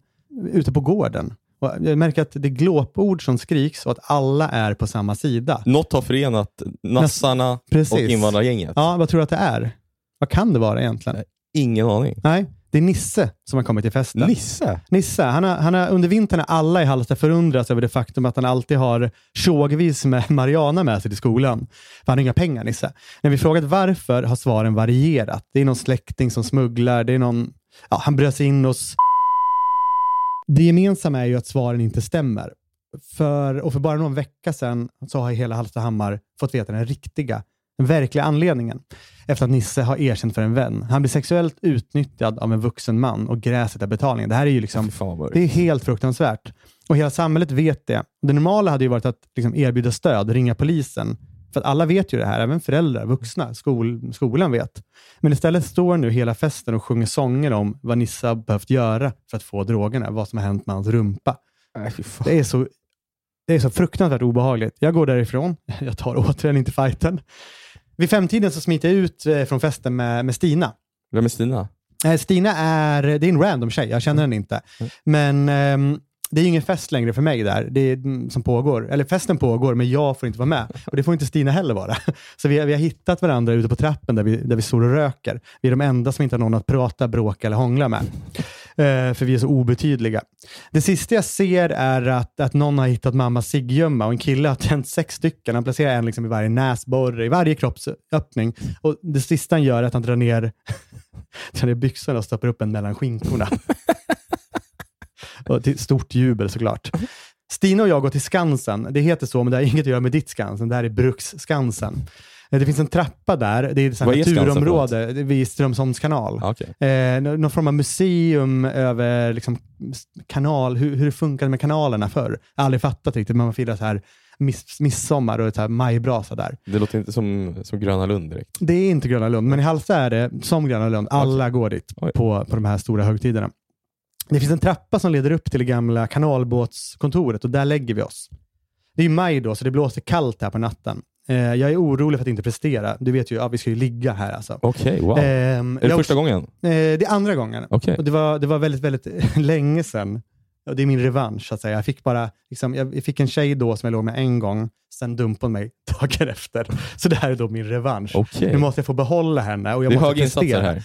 [SPEAKER 3] ute på gården. Och jag märker att det är glåpord som skriks och att alla är på samma sida.
[SPEAKER 2] Något har förenat nassarna
[SPEAKER 3] Precis.
[SPEAKER 2] och invandrargänget.
[SPEAKER 3] Ja, vad tror du att det är? Vad kan det vara egentligen?
[SPEAKER 2] Ingen aning.
[SPEAKER 3] Nej, det är Nisse som har kommit till festen.
[SPEAKER 2] Nisse?
[SPEAKER 3] Nisse, han har, han har under vintern har alla i Halmstad förundrats över det faktum att han alltid har tjogvis med Mariana med sig till skolan. För han har inga pengar, Nisse. När vi frågat varför har svaren varierat. Det är någon släkting som smugglar, det är någon, ja, han bröt sig in hos... Det gemensamma är ju att svaren inte stämmer. För, och för bara någon vecka sedan så har hela Hallstahammar fått veta den riktiga, den verkliga anledningen. Efter att Nisse har erkänt för en vän. Han blir sexuellt utnyttjad av en vuxen man och gräset är betalningen. Det här är ju liksom det är helt fruktansvärt. Och hela samhället vet det. Det normala hade ju varit att liksom erbjuda stöd, ringa polisen. För att alla vet ju det här, även föräldrar, vuxna, skol, skolan vet. Men istället står nu hela festen och sjunger sånger om vad Nissa har behövt göra för att få drogerna, vad som har hänt med hans rumpa.
[SPEAKER 2] Fan.
[SPEAKER 3] Det är så, det är så fruktansvärt obehagligt. Jag går därifrån. Jag tar återigen inte fighten. Vid femtiden så smiter jag ut eh, från festen med, med Stina.
[SPEAKER 2] Vem är Stina?
[SPEAKER 3] Eh, Stina är, det är en random tjej, jag känner henne inte. Men ehm, det är ingen fest längre för mig där, det är, mm, som pågår. Eller festen pågår, men jag får inte vara med. Och det får inte Stina heller vara. Så vi, har- vi har hittat varandra ute på trappen där vi, där vi står och röker. Vi är de enda som inte har någon att prata, bråka eller hångla med. Eh, för vi är så obetydliga. Det sista jag ser är att, att någon har hittat mammas cigggömma och en kille har tänt sex stycken. Han placerar en liksom i varje näsborre, i varje kroppsöppning. Och det sista han gör är att han drar ner, drar ner byxorna och stoppar upp en mellan skinkorna. och till stort jubel såklart. Stina och jag går till Skansen. Det heter så, men det har inget att göra med ditt Skansen. Det här är Bruksskansen. Eh, Det finns en trappa där. Det är ett här
[SPEAKER 2] är
[SPEAKER 3] naturområde vid Strömsholms kanal.
[SPEAKER 2] Ja, okej.
[SPEAKER 3] Eh, nå- någon form av museum över liksom, kanal, hur, hur det funkade med kanalerna förr. Jag har aldrig fattat riktigt, men man firar så här miss, midsommar och ett så här majbrasa där.
[SPEAKER 2] Det låter inte som, som Gröna Lund direkt.
[SPEAKER 3] Det är inte Gröna Lund, men i Halsta är det som Gröna Lund. Alla går dit på, på de här stora högtiderna. Det finns en trappa som leder upp till det gamla kanalbåtskontoret och där lägger vi oss. Det är maj då, så det blåser kallt här på natten. Eh, jag är orolig för att inte prestera. Du vet ju, ja, vi ska ju ligga här alltså.
[SPEAKER 2] Okej, wow.
[SPEAKER 3] Ehm,
[SPEAKER 2] är det första gången?
[SPEAKER 3] Eh, det är andra gången.
[SPEAKER 2] Okej.
[SPEAKER 3] Och det, var, det var väldigt, väldigt länge sedan. Och det är min revansch, så att säga. Jag fick, bara, liksom, jag fick en tjej då som jag låg med en gång, sen dumpade hon mig dagen efter. Så det här är då min revansch.
[SPEAKER 2] Okej.
[SPEAKER 3] Nu måste jag få behålla henne och jag
[SPEAKER 2] Det är
[SPEAKER 3] måste
[SPEAKER 2] höga insatser
[SPEAKER 3] prestera.
[SPEAKER 2] här.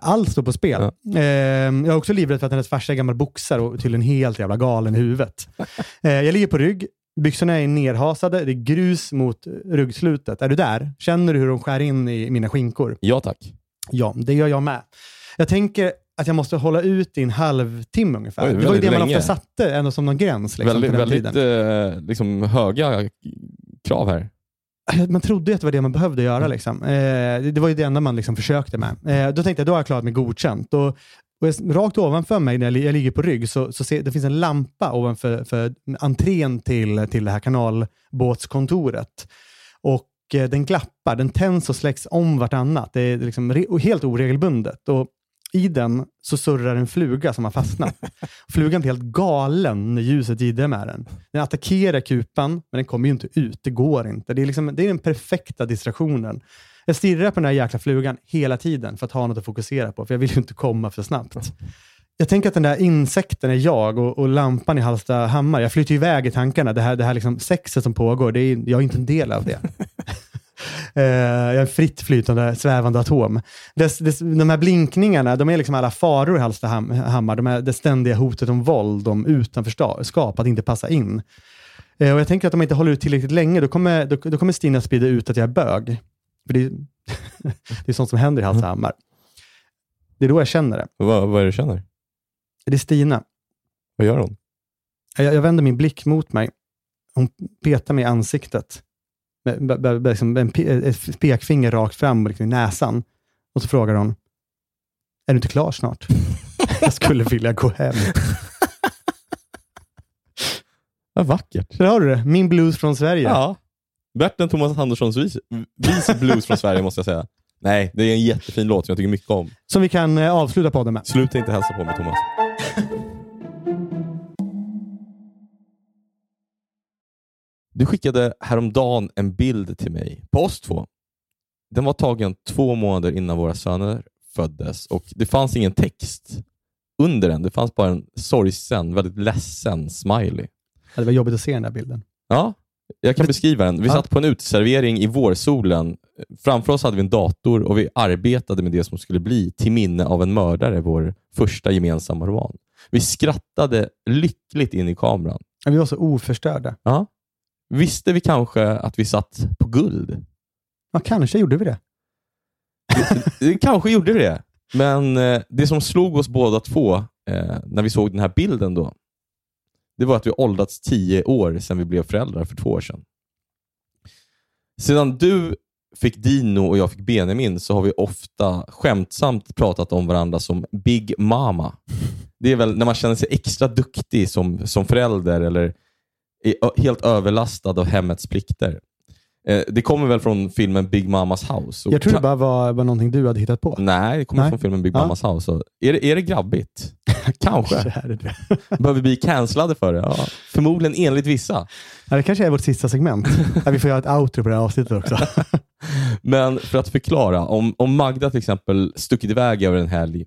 [SPEAKER 3] Allt står på spel. Ehm, jag är också livrädd för att hennes farsa är gammal boxare och tydligen helt jävla galen i huvudet. Eh, jag ligger på rygg, byxorna är nerhasade, det är grus mot ryggslutet. Är du där? Känner du hur de skär in i mina skinkor?
[SPEAKER 2] Ja tack.
[SPEAKER 3] Ja, det gör jag med. Jag tänker att jag måste hålla ut i en halvtimme ungefär.
[SPEAKER 2] Oj,
[SPEAKER 3] det var ju det man
[SPEAKER 2] länge.
[SPEAKER 3] ofta satte ändå som någon gräns. Liksom,
[SPEAKER 2] väldigt väldigt eh, liksom, höga krav här.
[SPEAKER 3] Man trodde ju att det var det man behövde göra. Liksom. Eh, det, var ju det enda man liksom försökte med. Eh, då tänkte jag, då har jag klarat mig godkänt. Och, och jag, rakt ovanför mig, när jag, jag ligger på rygg, så, så ser, det finns en lampa ovanför för entrén till, till det här kanalbåtskontoret. Och eh, den glappar, den tänds och släcks om vartannat. Det är liksom re, helt oregelbundet. Och i den så surrar en fluga som har fastnat. Flugan blir helt galen när ljuset jiddrar med den. Den attackerar kupan, men den kommer ju inte ut. Det går inte. Det är, liksom, det är den perfekta distraktionen. Jag stirrar på den här jäkla flugan hela tiden för att ha något att fokusera på, för jag vill ju inte komma för snabbt. Jag tänker att den där insekten är jag och, och lampan i Hallstahammar. Jag flyter iväg i tankarna. Det här, det här liksom sexet som pågår, det är, jag är inte en del av det. Eh, jag är en fritt flytande, svävande atom. Dess, dess, de här blinkningarna, de är liksom alla faror i Hallstahammar. De det ständiga hotet om våld, om utanförskap, att inte passa in. Eh, och jag tänker att om jag inte håller ut tillräckligt länge, då kommer, då, då kommer Stina sprida ut att jag är bög. För det, är- det är sånt som händer i Hallstahammar. Det är då jag känner det.
[SPEAKER 2] Vad, vad är det du känner?
[SPEAKER 3] Det är Stina.
[SPEAKER 2] Vad gör hon?
[SPEAKER 3] Jag, jag vänder min blick mot mig. Hon petar mig i ansiktet. Med, med, liksom en, ett pekfinger rakt fram liksom i näsan. Och så frågar hon, är du inte klar snart? jag skulle vilja gå hem.
[SPEAKER 2] Vad vackert.
[SPEAKER 3] Där har du det. Min blues från Sverige.
[SPEAKER 2] Ja. Bättre än Thomas Anderssons vis, vis blues från Sverige måste jag säga. Nej, det är en jättefin låt som jag tycker mycket om.
[SPEAKER 3] Som vi kan eh, avsluta podden med.
[SPEAKER 2] Sluta inte hälsa på mig Thomas. Du skickade häromdagen en bild till mig på oss två. Den var tagen två månader innan våra söner föddes och det fanns ingen text under den. Det fanns bara en sorgsen, väldigt ledsen smiley.
[SPEAKER 3] Ja, Det var jobbigt att se den där bilden.
[SPEAKER 2] Ja, jag kan beskriva den. Vi
[SPEAKER 3] Ja.
[SPEAKER 2] satt på en uteservering i vårsolen. Framför oss hade vi en dator och vi arbetade med det som skulle bli Till minne av en mördare, vår första gemensamma roman. Vi skrattade lyckligt in i kameran.
[SPEAKER 3] Vi var så oförstörda.
[SPEAKER 2] Ja. Visste vi kanske att vi satt på guld?
[SPEAKER 3] Ja, kanske gjorde vi det.
[SPEAKER 2] Kanske gjorde vi det, men eh, det som slog oss båda två eh, när vi såg den här bilden då, det var att vi åldrats tio år sedan vi blev föräldrar för två år sedan. Sedan du fick Dino och jag fick Benjamin så har vi ofta skämtsamt pratat om varandra som Big Mama. Det är väl när man känner sig extra duktig som, som förälder eller helt överlastad av hemmets plikter. Eh, det kommer väl från filmen Big Mamas House?
[SPEAKER 3] Jag tror det bara var, var någonting du hade hittat på.
[SPEAKER 2] Nej, det kommer
[SPEAKER 3] Nej.
[SPEAKER 2] från filmen Big
[SPEAKER 3] Ja.
[SPEAKER 2] Mamas House. Är, det, är det grabbigt? Kanske.
[SPEAKER 3] det.
[SPEAKER 2] Behöver vi bli cancellade för det? Ja. Förmodligen enligt vissa.
[SPEAKER 3] Ja, det kanske är vårt sista segment. Vi får göra ett outro på det här avsnittet också.
[SPEAKER 2] Men för att förklara, om, om Magda till exempel stuckit iväg över en helg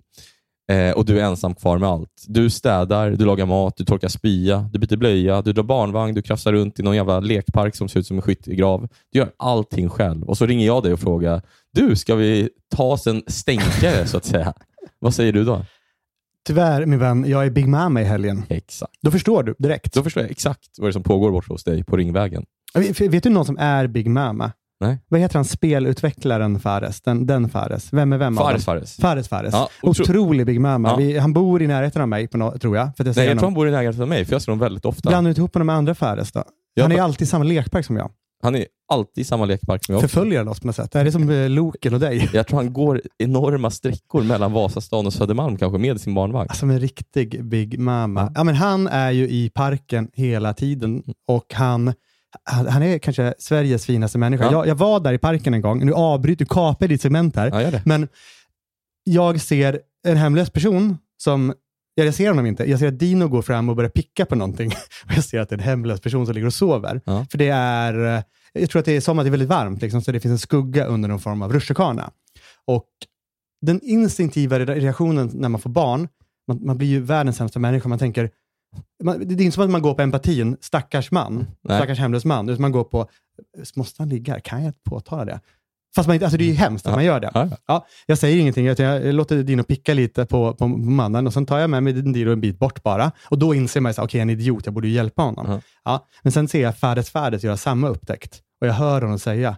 [SPEAKER 2] eh, och du är ensam kvar med allt. Du städar, du lagar mat, du torkar spya, du byter blöja, du drar barnvagn, du krafsar runt i någon jävla lekpark som ser ut som en skyttegrav. Du gör allting själv och så ringer jag dig och frågar, du, ska vi ta oss en stänkare så att säga? Vad säger du då?
[SPEAKER 3] Tyvärr, min vän, jag är Big Mama i helgen.
[SPEAKER 2] Exakt.
[SPEAKER 3] Då förstår du direkt.
[SPEAKER 2] Då förstår jag exakt vad det är som pågår borta hos dig på Ringvägen.
[SPEAKER 3] Vet, vet du någon som är Big Mama?
[SPEAKER 2] Nej.
[SPEAKER 3] Vad heter han, spelutvecklaren Fares? Den, den Fares? Vem är vem
[SPEAKER 2] Fares? Fares.
[SPEAKER 3] Fares Fares.
[SPEAKER 2] Ja, otro-
[SPEAKER 3] Otrolig Big Mama.
[SPEAKER 2] Ja.
[SPEAKER 3] Vi, han bor i närheten av mig, på nå- tror jag. För att jag
[SPEAKER 2] Nej, jag tror han bor i närheten av mig, för jag ser honom väldigt ofta.
[SPEAKER 3] Blandar du inte ihop honom med andra Fares då?
[SPEAKER 2] Jag
[SPEAKER 3] han är alltid i samma lekpark som jag.
[SPEAKER 2] Han är alltid i samma lekpark som jag.
[SPEAKER 3] Förföljer han oss på något sätt? Är det som eh, Loken och dig?
[SPEAKER 2] Jag tror han går enorma sträckor mellan Vasastan och Södermalm kanske med sin barnvagn.
[SPEAKER 3] Som en riktig Big Mama. Ja. men han är ju i parken hela tiden och han, han är kanske Sveriges finaste människa.
[SPEAKER 2] Ja.
[SPEAKER 3] Jag, jag var där i parken en gång. Nu avbryter du, kapar ditt segment här.
[SPEAKER 2] Ja.
[SPEAKER 3] Men jag ser en hemlös person som, ja, jag ser honom inte, jag ser att Dino går fram och börjar picka på någonting. Och jag ser att det är en hemlös person som ligger och sover.
[SPEAKER 2] Ja.
[SPEAKER 3] För det är, eh, jag tror att det är som att det är väldigt varmt, liksom, så det finns en skugga under någon form av rutschkana. Och den instinktiva re- reaktionen när man får barn, man, man blir ju världens sämsta människa. Man tänker, man, det är inte som att man går på empatin, stackars man,
[SPEAKER 2] Nej.
[SPEAKER 3] stackars hemlös man, utan man går på, måste han ligga här? Kan jag påtala det? Fast man inte, alltså det är ju hemskt att
[SPEAKER 2] Ja.
[SPEAKER 3] man gör det.
[SPEAKER 2] Ja, ja.
[SPEAKER 3] Ja, jag säger ingenting, utan jag låter Dino picka lite på, på mannen och sen tar jag med mig Dino en bit bort bara. Och då inser man okej, jag är en idiot, jag borde ju hjälpa honom.
[SPEAKER 2] Ja.
[SPEAKER 3] Ja, men sen ser jag Färdes Färdes göra samma upptäckt och jag hör honom säga,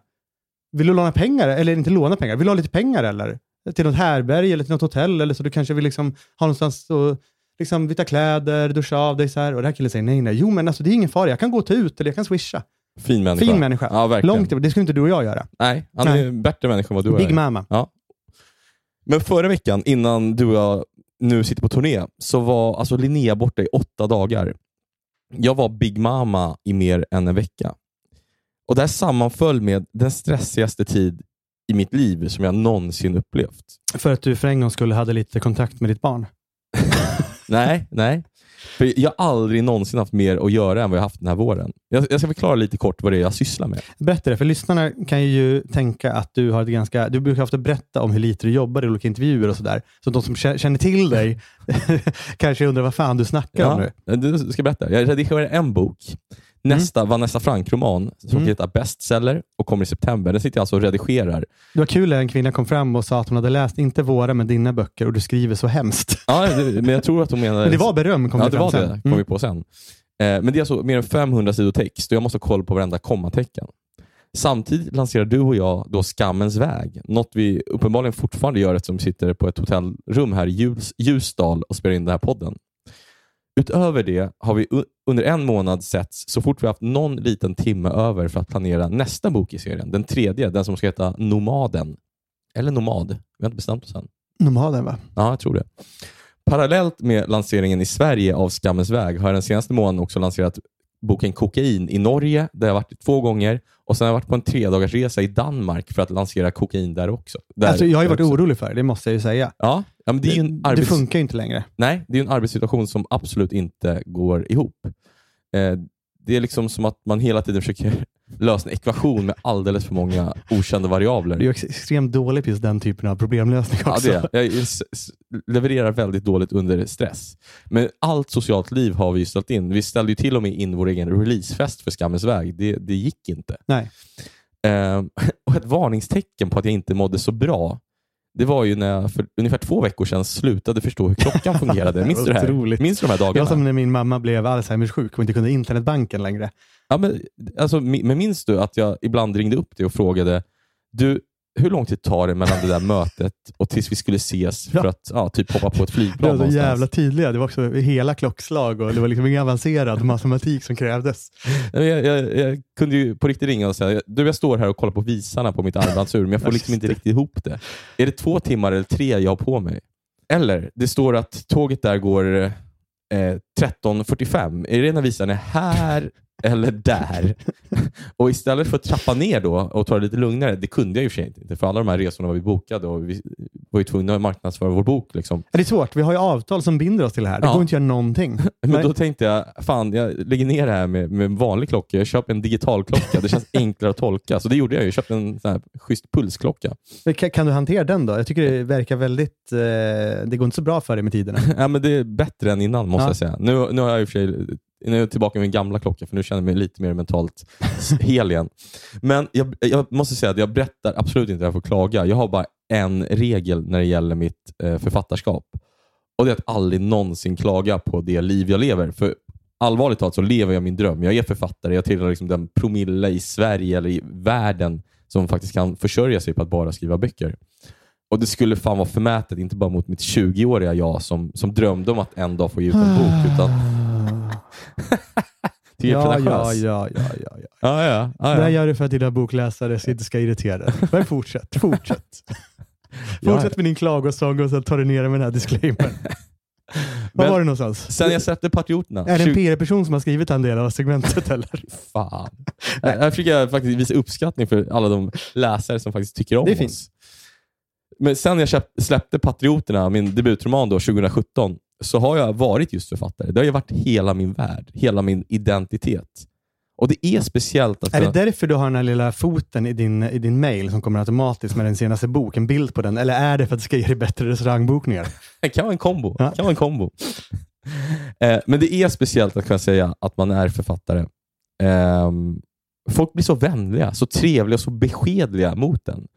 [SPEAKER 3] vill du låna pengar? Eller inte låna pengar, vill du ha lite pengar eller? Till något härberg eller till något hotell eller så du kanske vill liksom ha någonstans att liksom byta kläder, duscha av dig så här. Och den här killen säger nej, nej, jo men alltså det är ingen fara, jag kan gå och ta ut eller jag kan swisha.
[SPEAKER 2] Fin människa.
[SPEAKER 3] Fin människa.
[SPEAKER 2] Ja, verkligen.
[SPEAKER 3] Långt det skulle inte du och jag göra.
[SPEAKER 2] Nej, han är
[SPEAKER 3] Nej.
[SPEAKER 2] en bättre människa än vad du är.
[SPEAKER 3] Big Mama.
[SPEAKER 2] Ja. Men förra veckan, innan du och jag nu sitter på turné, så var alltså Linnea borta i åtta dagar. Jag var Big Mama i mer än en vecka. Och Det här sammanföll med den stressigaste tid i mitt liv som jag någonsin upplevt.
[SPEAKER 3] För att du för en gång skulle hade lite kontakt med ditt barn.
[SPEAKER 2] Nej, nej. För jag har aldrig någonsin haft mer att göra än vad jag haft den här våren. Jag, jag ska förklara lite kort vad det är jag sysslar med.
[SPEAKER 3] Berätta det, för lyssnarna kan ju tänka att du har ett ganska, du brukar ofta berätta om hur lite du jobbar i olika intervjuer och sådär. Så de som kä- känner till dig kanske undrar vad fan du snackar om nu.
[SPEAKER 2] Ja, du ska berätta. Jag redigerar en bok. Nästa Vanessa Frank-roman som
[SPEAKER 3] Mm.
[SPEAKER 2] heter Bestseller och kommer i september. Den sitter jag alltså och redigerar.
[SPEAKER 3] Det var kul när en kvinna kom fram och sa att hon hade läst, inte våra, men dina böcker och du skriver så hemskt.
[SPEAKER 2] Ja, det, men jag tror att hon menar...
[SPEAKER 3] Men det var beröm kom
[SPEAKER 2] Ja,
[SPEAKER 3] det
[SPEAKER 2] det var
[SPEAKER 3] sen.
[SPEAKER 2] det. kom
[SPEAKER 3] Mm.
[SPEAKER 2] vi på sen. Eh, men det är alltså mer än 500 sidor text och jag måste ha koll på varenda kommatecken. Samtidigt lanserar du och jag då Skammens väg. Något vi uppenbarligen fortfarande gör eftersom vi sitter på ett hotellrum här i Ljus, Ljusdal och spelar in den här podden. Utöver det har vi under en månad setts så fort vi haft någon liten timme över för att planera nästa bok i serien. Den tredje, den som ska heta Nomaden. Eller Nomad. Vi har inte bestämt oss än.
[SPEAKER 3] Nomaden va?
[SPEAKER 2] Ja, jag tror det. Parallellt med lanseringen i Sverige av Skammens väg har jag den senaste månaden också lanserat boken Kokain i Norge, där jag varit två gånger. Och sen har jag varit på en tre dagars resa i Danmark för att lansera kokain där också. Där,
[SPEAKER 3] Alltså, jag har ju varit
[SPEAKER 2] också.
[SPEAKER 3] orolig för det, det måste jag ju säga.
[SPEAKER 2] Ja, ja men det
[SPEAKER 3] det
[SPEAKER 2] arbets...
[SPEAKER 3] funkar ju inte längre.
[SPEAKER 2] Nej, det är en arbetssituation som absolut inte går ihop. Eh, det är liksom som att man hela tiden försöker lösa en ekvation med alldeles för många okända variabler.
[SPEAKER 3] Du är extremt dålig på just den typen av problemlösning
[SPEAKER 2] Ja,
[SPEAKER 3] också.
[SPEAKER 2] det är. jag. Levererar väldigt dåligt under stress. Men allt socialt liv har vi ställt in. Vi ställde ju till och med in vår egen releasefest för Skammens väg. Det, det gick inte.
[SPEAKER 3] Nej.
[SPEAKER 2] Ehm, och ett varningstecken på att jag inte mådde så bra, det var ju när jag för ungefär två veckor sedan slutade förstå hur klockan fungerade. Minns du det här? Minns du de här dagarna?
[SPEAKER 3] var som när min mamma blev Alzheimers sjuk och inte kunde internetbanken längre.
[SPEAKER 2] Ja, men, alltså, men minns du att jag ibland ringde upp dig och frågade, du, hur lång tid tar det mellan det där mötet och tills vi skulle ses för att ja, typ hoppa på ett
[SPEAKER 3] Det
[SPEAKER 2] flygplan
[SPEAKER 3] var så
[SPEAKER 2] någonstans?
[SPEAKER 3] jävla tydliga. Det var också hela klockslag och det var liksom ingen avancerad matematik som krävdes.
[SPEAKER 2] Jag, jag, jag kunde ju på riktigt ringa och säga, du jag står här och kollar på visarna på mitt armbandsur, men jag får liksom inte
[SPEAKER 3] det.
[SPEAKER 2] riktigt ihop det. Är det två timmar eller tre jag har på mig? Eller, det står att tåget där går eh, 13.45. Är det när visaren är här eller där. och istället för att trappa ner då och ta det lite lugnare, det kunde jag och för sig inte, för alla de här resorna var vi bokade och vi var ju tvungna att marknadsföra vår bok. Liksom.
[SPEAKER 3] Det är svårt. Vi har ju avtal som binder oss till det här. Det
[SPEAKER 2] Ja.
[SPEAKER 3] går inte att göra någonting.
[SPEAKER 2] Men
[SPEAKER 3] Nej.
[SPEAKER 2] då tänkte jag, fan jag lägger ner det här med, med en vanlig klocka. Jag köper en digital klocka. Det känns enklare att tolka. Så det gjorde jag. ju. Jag köpte en sån här schysst pulsklocka.
[SPEAKER 3] Kan du hantera den då? Jag tycker det verkar väldigt... Eh, det går inte så bra för dig med tiderna.
[SPEAKER 2] Ja, men det är bättre än innan måste
[SPEAKER 3] Ja.
[SPEAKER 2] jag säga. Nu, nu har jag i och för sig nu är jag tillbaka med min gamla klocka, för nu känner jag mig lite mer mentalt hel igen. Men jag, jag måste säga att jag berättar absolut inte det här för att klaga. Jag har bara en regel när det gäller mitt eh, författarskap. Och Det är att aldrig någonsin klaga på det liv jag lever. För allvarligt talat så lever jag min dröm. Jag är författare. Jag tillhör liksom den promille i Sverige eller i världen som faktiskt kan försörja sig på att bara skriva böcker. Och Det skulle fan vara förmätet, inte bara mot mitt 20-åriga jag som, som drömde om att en dag få ge ut en bok, utan till
[SPEAKER 3] ja, ja,
[SPEAKER 2] pretentiös.
[SPEAKER 3] ja, ja, ja, ja.
[SPEAKER 2] Ja, ja, ja,
[SPEAKER 3] Det här gör du för att dina bokläsare inte ska irritera dig. Men fortsätt, fortsätt.
[SPEAKER 2] Ja.
[SPEAKER 3] Fortsätt med din klagosång och sen tar du ner med den här disclaimern. Var var det någonstans?
[SPEAKER 2] Sen jag släppte Patrioterna.
[SPEAKER 3] Är det en
[SPEAKER 2] 20
[SPEAKER 3] PR-person som har skrivit en del av segmentet eller?
[SPEAKER 2] Fan. Här försöker jag faktiskt visa uppskattning för alla de läsare som faktiskt tycker om
[SPEAKER 3] Det är
[SPEAKER 2] oss. Men sen jag släppte Patrioterna, min debutroman då, 2017, så har jag varit just författare. Det har ju varit hela min värld, hela min identitet. Och det är speciellt att...
[SPEAKER 3] Är det därför du har den här lilla foten i din, i din mail som kommer automatiskt med den senaste boken, en bild på den? Eller är det för att det ska ge dig bättre restaurangbokningar?
[SPEAKER 2] Det kan vara en kombo.
[SPEAKER 3] Ja.
[SPEAKER 2] Kan vara en kombo. eh, men det är speciellt att kunna säga att man är författare. Ehm, folk blir så vänliga, så trevliga och så beskedliga mot en.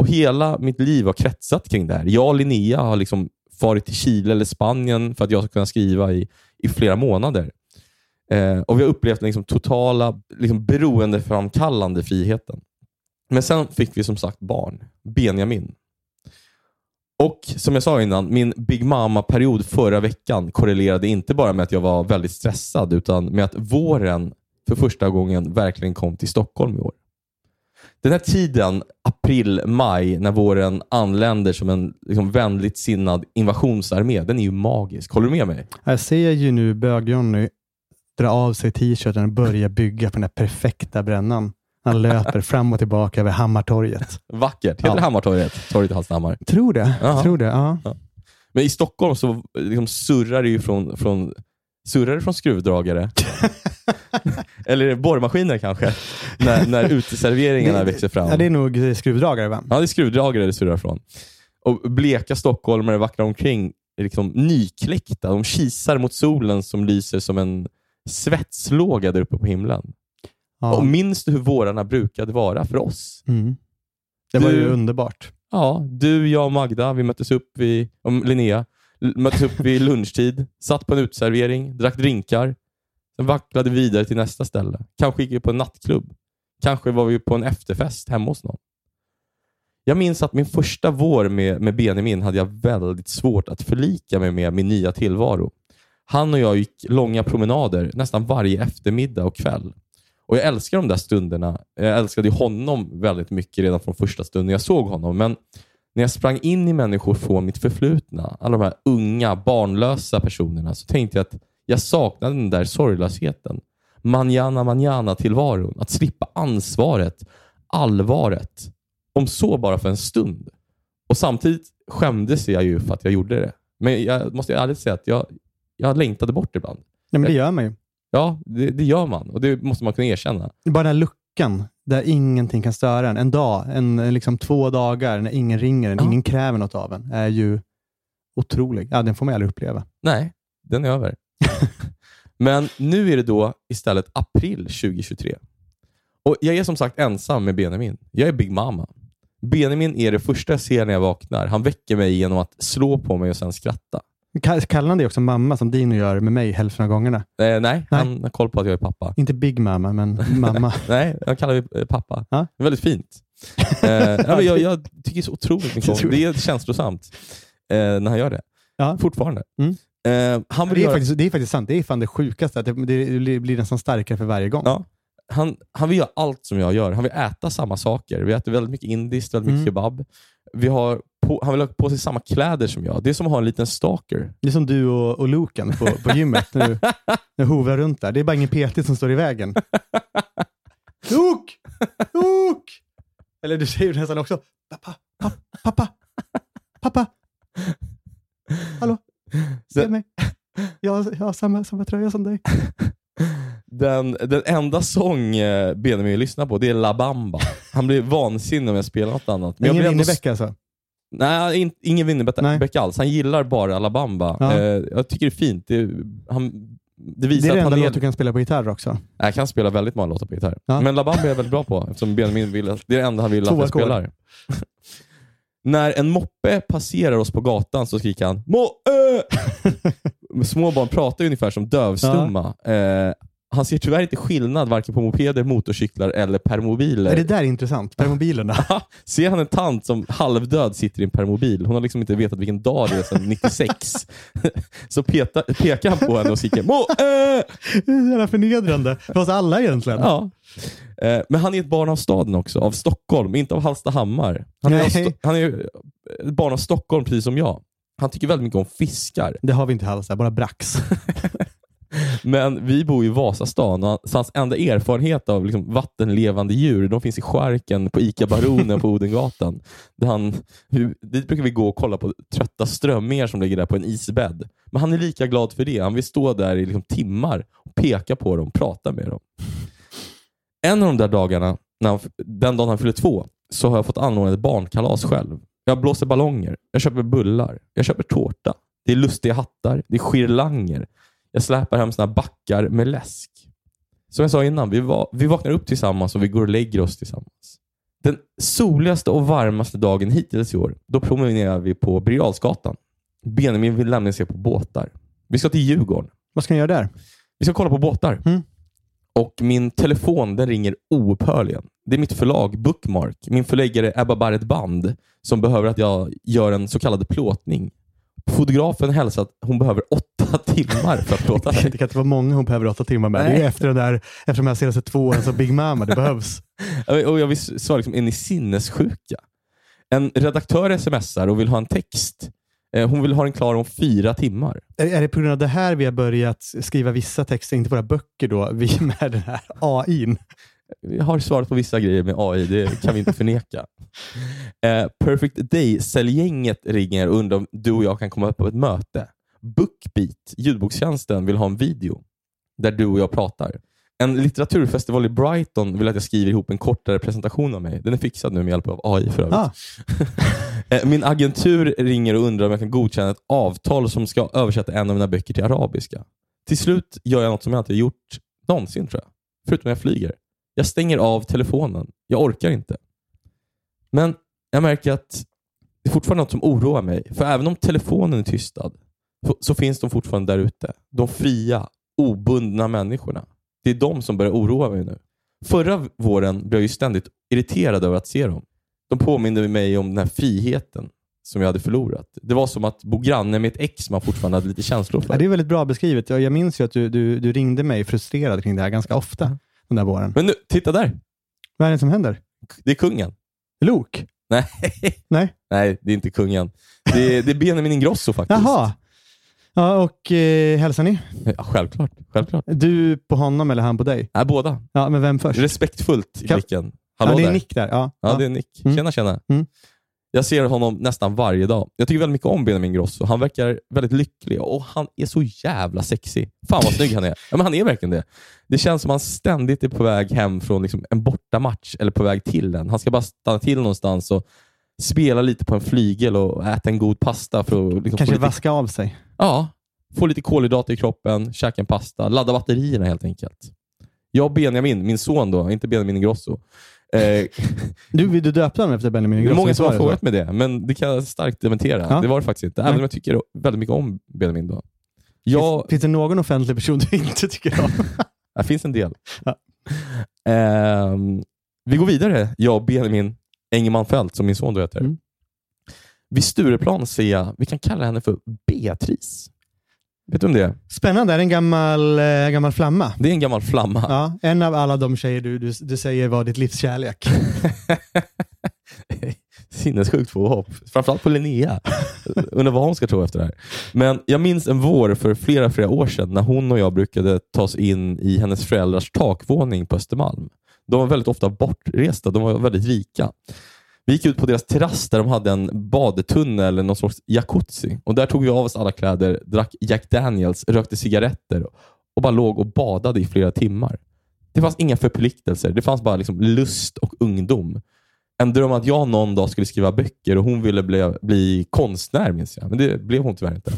[SPEAKER 2] Och hela mitt liv har kretsat kring det här. Jag och Linnea har liksom farit till Chile eller Spanien för att jag ska kunna skriva i, i flera månader. Eh, och Vi har upplevt den liksom totala liksom beroendeframkallande friheten. Men sen fick vi som sagt barn, Benjamin. Och som jag sa innan, min Big Mama-period förra veckan korrelerade inte bara med att jag var väldigt stressad, utan med att våren för första gången verkligen kom till Stockholm i år. Den här tiden, april, maj, när våren anländer som en liksom, vänligt sinnad invasionsarmé, den är ju magisk. Håller du med mig?
[SPEAKER 3] Jag ser ju nu bög-Johnny dra av sig t-shirten och börja bygga på den här perfekta brännan. Han löper fram och tillbaka över Hammartorget.
[SPEAKER 2] Vackert. Heter
[SPEAKER 3] Ja.
[SPEAKER 2] det Hammartorget? Torget i Hallstahammar.
[SPEAKER 3] Tror det. Tror det, ja.
[SPEAKER 2] Men i Stockholm så liksom surrar det ju från, från, surrar det från skruvdragare. Eller borrmaskiner kanske? När, när uteserveringarna
[SPEAKER 3] Det-
[SPEAKER 2] växer fram.
[SPEAKER 3] ja. Det är nog skruvdragare va?
[SPEAKER 2] Ja, det är skruvdragare det surrar från. Och bleka stockholmare vacklar omkring liksom nykläckta. De kisar mot solen som lyser som en svetslåga där uppe på himlen.
[SPEAKER 3] Ja.
[SPEAKER 2] Och minns du hur vårarna brukade vara för oss?
[SPEAKER 3] Mm. Det var
[SPEAKER 2] Du-
[SPEAKER 3] ju underbart.
[SPEAKER 2] Ja, du, jag och Magda, vi möttes upp vid, om Linnea, möttes upp vid lunchtid, satt på en uteservering, drack drinkar, sen vacklade vi vidare till nästa ställe. Kanske gick vi på en nattklubb. Kanske var vi på en efterfest hemma hos någon. Jag minns att min första vår med, med Benjamin hade jag väldigt svårt att förlika mig med min nya tillvaro. Han och jag gick långa promenader nästan varje eftermiddag och kväll. Och Jag älskar de där stunderna. Jag älskade honom väldigt mycket redan från första stunden jag såg honom. Men när jag sprang in i människor från mitt förflutna, alla de här unga, barnlösa personerna, så tänkte jag att jag saknade den där sorglösheten. Manjana manjana tillvaron. Att slippa ansvaret, allvaret. Om så bara för en stund. Och Samtidigt skämdes jag ju för att jag gjorde det. Men jag måste ärligt säga att jag, jag längtade bort ibland.
[SPEAKER 3] Nej, men det gör man ju.
[SPEAKER 2] Ja, det, det gör man och det måste man kunna erkänna.
[SPEAKER 3] Bara den här luckan där ingenting kan störa en. En dag, en, liksom två dagar när ingen ringer en,
[SPEAKER 2] Ja.
[SPEAKER 3] ingen kräver något av en, är ju otrolig. Ja, den får man aldrig uppleva.
[SPEAKER 2] Nej, den är över. Men nu är det då istället april 2023. Och Jag är som sagt ensam med Benjamin. Jag är Big Mama. Benjamin är det första jag ser när jag vaknar. Han väcker mig genom att slå på mig och sen skratta.
[SPEAKER 3] Ka- Kallar han dig också mamma som Dino gör med mig hälften av gångerna?
[SPEAKER 2] Eh, nej, han har koll på att jag är pappa.
[SPEAKER 3] Inte Big Mamma, men mamma.
[SPEAKER 2] Nej, han kallar mig eh, pappa.
[SPEAKER 3] Ja.
[SPEAKER 2] Det är väldigt fint. Eh, ja, jag, jag tycker så otroligt mycket om det. Det är känslosamt eh, när han gör det.
[SPEAKER 3] Ja.
[SPEAKER 2] Fortfarande.
[SPEAKER 3] Mm.
[SPEAKER 2] Eh, han vill
[SPEAKER 3] Det är,
[SPEAKER 2] göra...
[SPEAKER 3] faktiskt, det är faktiskt sant. Det är fan det sjukaste. Att det, det blir nästan starkare för varje gång.
[SPEAKER 2] Ja. Han, han vill göra allt som jag gör. Han vill äta samma saker. Vi äter väldigt mycket indiskt, väldigt mycket
[SPEAKER 3] Mm.
[SPEAKER 2] kebab. Vi har på, han vill ha på sig samma kläder som jag. Det är som att ha en liten stalker.
[SPEAKER 3] Det är som du och, och Loken på, på gymmet när du, hovar runt där. Det är bara ingen PT som står i vägen. Lok! Lok! Eller du säger nästan också pappa, pappa, pappa, pappa. Hallå, se mig. Jag, jag har samma, samma tröja som dig.
[SPEAKER 2] Den, den enda sång eh, Benjamin lyssnar på, det är La Bamba. Han blir vansinnig om jag spelar något annat. Men
[SPEAKER 3] Ingen Winnerbäck alltså?
[SPEAKER 2] Nej, in, ingen. Winnerbäck alls. Han gillar bara Alabama.
[SPEAKER 3] Ja.
[SPEAKER 2] Eh, jag tycker det är fint. Det, han, det
[SPEAKER 3] Det
[SPEAKER 2] visar
[SPEAKER 3] är det
[SPEAKER 2] att
[SPEAKER 3] enda
[SPEAKER 2] är...
[SPEAKER 3] låt du kan spela på gitarr också.
[SPEAKER 2] Jag kan spela väldigt många låtar på gitarr.
[SPEAKER 3] Ja.
[SPEAKER 2] Men La Bamba är jag väldigt bra på, eftersom Benjamin vill att, det är det enda han vill att jag spelar. När en moppe passerar oss på gatan så skriker han! Små barn pratar ungefär som dövstumma. Eh, han ser tyvärr inte skillnad varken på mopeder, motorcyklar eller permobiler.
[SPEAKER 3] Är det där intressant? Permobilerna?
[SPEAKER 2] Ser han en tant som halvdöd sitter i en permobil, hon har liksom inte vetat vilken dag det är sedan 96, så peta, pekar han på henne och skriker Mo, äh!
[SPEAKER 3] Det är så jävla förnedrande för oss alla egentligen.
[SPEAKER 2] ja. Eh, Men han är ett barn av staden också, av Stockholm, inte av Hallstahammar. Han är, av
[SPEAKER 3] Nej.
[SPEAKER 2] Sto- han är ett barn av Stockholm, precis som jag. Han tycker väldigt mycket om fiskar.
[SPEAKER 3] Det har vi inte alls, där, bara brax.
[SPEAKER 2] Men vi bor i Vasastan och hans enda erfarenhet av liksom vattenlevande djur, de finns i skärken på ICA Baronen på Odengatan. Där han, dit brukar vi gå och kolla på trötta strömmingar som ligger där på en isbädd. Men han är lika glad för det. Han vill stå där i liksom timmar och peka på dem, prata med dem. En av de där dagarna, när han, den dagen han fyller två, så har jag fått anordna ett barnkalas själv. Jag blåser ballonger, jag köper bullar, jag köper tårta. Det är lustiga hattar, det är girlanger. Jag släpar hem såna backar med läsk. Som jag sa innan, vi, va- vi vaknar upp tillsammans och vi går och lägger oss tillsammans. Den soligaste och varmaste dagen hittills i år, då promenerar vi på Birger. Benjamin vill nämligen se på båtar. Vi ska till Djurgården.
[SPEAKER 3] Vad ska ni göra där?
[SPEAKER 2] Vi ska kolla på båtar.
[SPEAKER 3] Mm.
[SPEAKER 2] Och min telefon den ringer oupphörligen. Det är mitt förlag Bookmark. Min förläggare Ebba Barrett Band som behöver att jag gör en så kallad plåtning. Fotografen hälsar att hon behöver åtta timmar för att plåta
[SPEAKER 3] Det
[SPEAKER 2] mig.
[SPEAKER 3] kan inte vara många hon behöver åtta timmar med. Det
[SPEAKER 2] Nej.
[SPEAKER 3] är efter, den där, efter de här senaste två åren som Big Mama. Det behövs.
[SPEAKER 2] Och jag svara, liksom, är ni sinnessjuka? En redaktör smsar och vill ha en text. Eh, Hon vill ha den klar om fyra timmar.
[SPEAKER 3] Är, är det på grund av det här vi har börjat skriva vissa texter, inte våra böcker då, vi med den här AIn?
[SPEAKER 2] Vi har svarat på vissa grejer med AI, det kan vi inte förneka. Eh, Perfect Day-säljgänget ringer och undrar om du och jag kan komma upp på ett möte. Bookbeat, ljudbokstjänsten, vill ha en video där du och jag pratar. En litteraturfestival i Brighton vill att jag skriver ihop en kortare presentation av mig. Den är fixad nu med hjälp av AI för övrigt.
[SPEAKER 3] Ah,
[SPEAKER 2] Eh, Min agentur ringer och undrar om jag kan godkänna ett avtal som ska översätta en av mina böcker till arabiska. Till slut gör jag något som jag inte har gjort någonsin tror jag. Förutom när jag flyger. Jag stänger av telefonen. Jag orkar inte. Men jag märker att det är fortfarande något som oroar mig. För även om telefonen är tystad så, så finns de fortfarande där ute. De fria, obundna människorna. Det är de som börjar oroa mig nu. Förra våren blev jag ständigt irriterad över att se dem. De påminde mig om den här friheten som jag hade förlorat. Det var som att bo granne med ett ex man fortfarande hade lite känslor för.
[SPEAKER 3] ja, det är väldigt bra beskrivet. Jag, jag minns ju att du, du, du ringde mig frustrerad kring det här ganska ofta den där våren.
[SPEAKER 2] Men nu, titta där!
[SPEAKER 3] Vad är det som händer?
[SPEAKER 2] Det är kungen.
[SPEAKER 3] Lok?
[SPEAKER 2] Nej,
[SPEAKER 3] Nej?
[SPEAKER 2] Nej det är inte kungen. Det är, det är Benjamin Ingrosso faktiskt.
[SPEAKER 3] Jaha. Ja, och eh, hälsar ni?
[SPEAKER 2] Ja, självklart. självklart.
[SPEAKER 3] Du på honom eller han på dig?
[SPEAKER 2] Nej, båda.
[SPEAKER 3] Ja, men vem först?
[SPEAKER 2] Respektfullt i blicken. Hallå
[SPEAKER 3] ja, det är
[SPEAKER 2] där.
[SPEAKER 3] Nick där. Ja,
[SPEAKER 2] Ja, det är Nick.
[SPEAKER 3] Mm.
[SPEAKER 2] Tjena, tjena.
[SPEAKER 3] Mm.
[SPEAKER 2] Jag ser honom nästan varje dag. Jag tycker väldigt mycket om Benjamin Ingrosso. Han verkar väldigt lycklig och han är så jävla sexig. Fan vad snygg han är. Ja, men han är verkligen det. Det känns som att han ständigt är på väg hem från liksom en bortamatch eller på väg till den. Han ska bara stanna till någonstans och spela lite på en flygel och äta en god pasta för att liksom
[SPEAKER 3] Kanske
[SPEAKER 2] lite,
[SPEAKER 3] vaska av sig.
[SPEAKER 2] ja, få lite kolhydrater i kroppen, käka en pasta, ladda batterierna helt enkelt. Jag och Benjamin, min son då, inte Benjamin Ingrosso, eh,
[SPEAKER 3] Du, vill du döpa honom efter Benjamin
[SPEAKER 2] det är
[SPEAKER 3] Ingrosso?
[SPEAKER 2] många som har
[SPEAKER 3] Visst var det
[SPEAKER 2] frågat mig det, men det kan jag starkt dementera.
[SPEAKER 3] Ja.
[SPEAKER 2] Det var det faktiskt inte, även om jag tycker väldigt mycket om Benjamin. Då.
[SPEAKER 3] så?
[SPEAKER 2] Jag,
[SPEAKER 3] Finns, finns det någon offentlig person du inte tycker om?
[SPEAKER 2] det finns en del.
[SPEAKER 3] Ja.
[SPEAKER 2] Ehm, vi går vidare, jag och Benjamin Engelman Fält, som min son då heter.
[SPEAKER 3] Mm.
[SPEAKER 2] Vid Stureplan ser jag, vi kan kalla henne för Beatrice. Vet du om det är?
[SPEAKER 3] Spännande. Är det en gammal, eh, gammal flamma?
[SPEAKER 2] Det är en gammal flamma.
[SPEAKER 3] Ja, en av alla de tjejer du, du, du säger var ditt livs kärlek.
[SPEAKER 2] sinnessjukt påhopp. Framförallt på Linnea. Undrar vad hon ska tro efter det här. Men jag minns en vår för flera, flera år sedan när hon och jag brukade ta oss in i hennes föräldrars takvåning på Östermalm. De var väldigt ofta bortresta. De var väldigt rika. Vi gick ut på deras terrass där de hade en badetunnel eller någon sorts jacuzzi. Och där tog vi av oss alla kläder, drack Jack Daniels, rökte cigaretter och bara låg och badade i flera timmar. Det fanns inga förpliktelser. Det fanns bara liksom lust och ungdom. En dröm att jag någon dag skulle skriva böcker och hon ville bli, bli konstnär, minns jag. Men det blev hon tyvärr inte.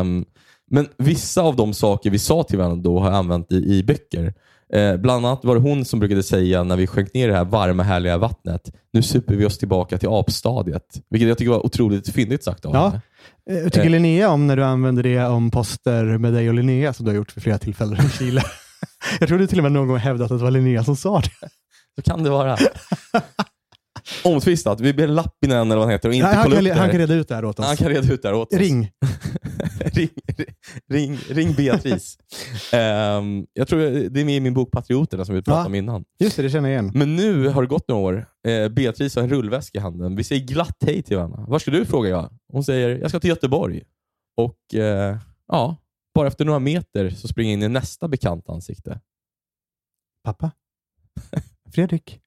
[SPEAKER 2] Um, men vissa av de saker vi sa till varandra då har jag använt i, i böcker. Eh, bland annat var det hon som brukade säga när vi sjönk ner i det här varma härliga vattnet. Nu super vi oss tillbaka till apstadiet. Vilket jag tycker var otroligt fyndigt sagt av
[SPEAKER 3] Ja.
[SPEAKER 2] henne.
[SPEAKER 3] Eh, tycker Linnea om när du använder det om poster med dig och Linnea som du har gjort för flera tillfällen i Chile. Jag tror du till och med någon gång hävdat att det var Linnea som sa det.
[SPEAKER 2] Så kan det vara. Omtvistat. Vi ber Lappinen eller vad han heter och inte
[SPEAKER 3] Nej, han, kan, han kan reda ut det här åt oss.
[SPEAKER 2] Han kan reda ut det här åt oss.
[SPEAKER 3] Ring.
[SPEAKER 2] ring, ring, ring Beatrice. Ehm, jag tror det är med i min bok Patrioterna som vi pratade
[SPEAKER 3] Ja.
[SPEAKER 2] om innan.
[SPEAKER 3] Just det, det känner jag igen.
[SPEAKER 2] Men nu har det gått några år. Eh, Beatrice har en rullväska i handen. Vi säger glatt hej till varandra. Var ska du? frågar jag. Hon säger, jag ska till Göteborg. Och eh, ja, bara efter några meter så springer jag in i nästa bekanta ansikte.
[SPEAKER 3] Pappa? Fredrik?